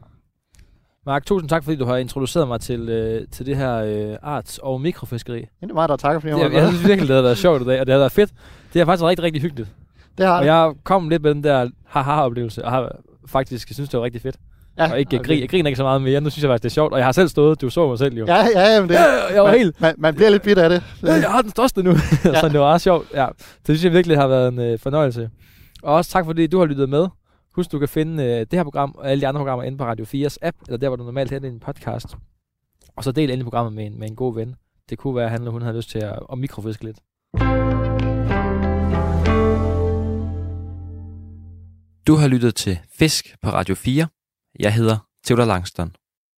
Mark, tusind tak, fordi du har introduceret mig til, øh, til det her øh, arts- og mikrofiskeri. Det er mig, der takker, fordi jeg Jeg, jeg synes virkelig, det har været sjovt i dag, og det har været fedt. Det har faktisk været rigtig, rigtig hyggeligt. Det har Og det. jeg kom lidt med den der haha-oplevelse, og har faktisk synes, det var rigtig fedt. Ja, og ikke okay. grin, jeg griner ikke så meget mere. Nu synes jeg faktisk, det er sjovt. Og jeg har selv stået, du så mig selv jo. Ja, ja, jamen det, Ja, jeg var man, helt... man, man bliver lidt bidt af det. Ja, jeg har den største nu. ja. så det var ret sjovt. Ja. Det synes jeg virkelig har været en øh, fornøjelse. Og også tak, fordi du har lyttet med. Husk, du kan finde øh, det her program og alle de andre programmer inde på Radio 4's app, eller der, hvor du normalt henter din podcast. Og så del endelig programmet med en, med en god ven. Det kunne være, at han, hun havde lyst til at, at mikrofiske lidt. Du har lyttet til Fisk på Radio 4. Jeg hedder Theodor Langston.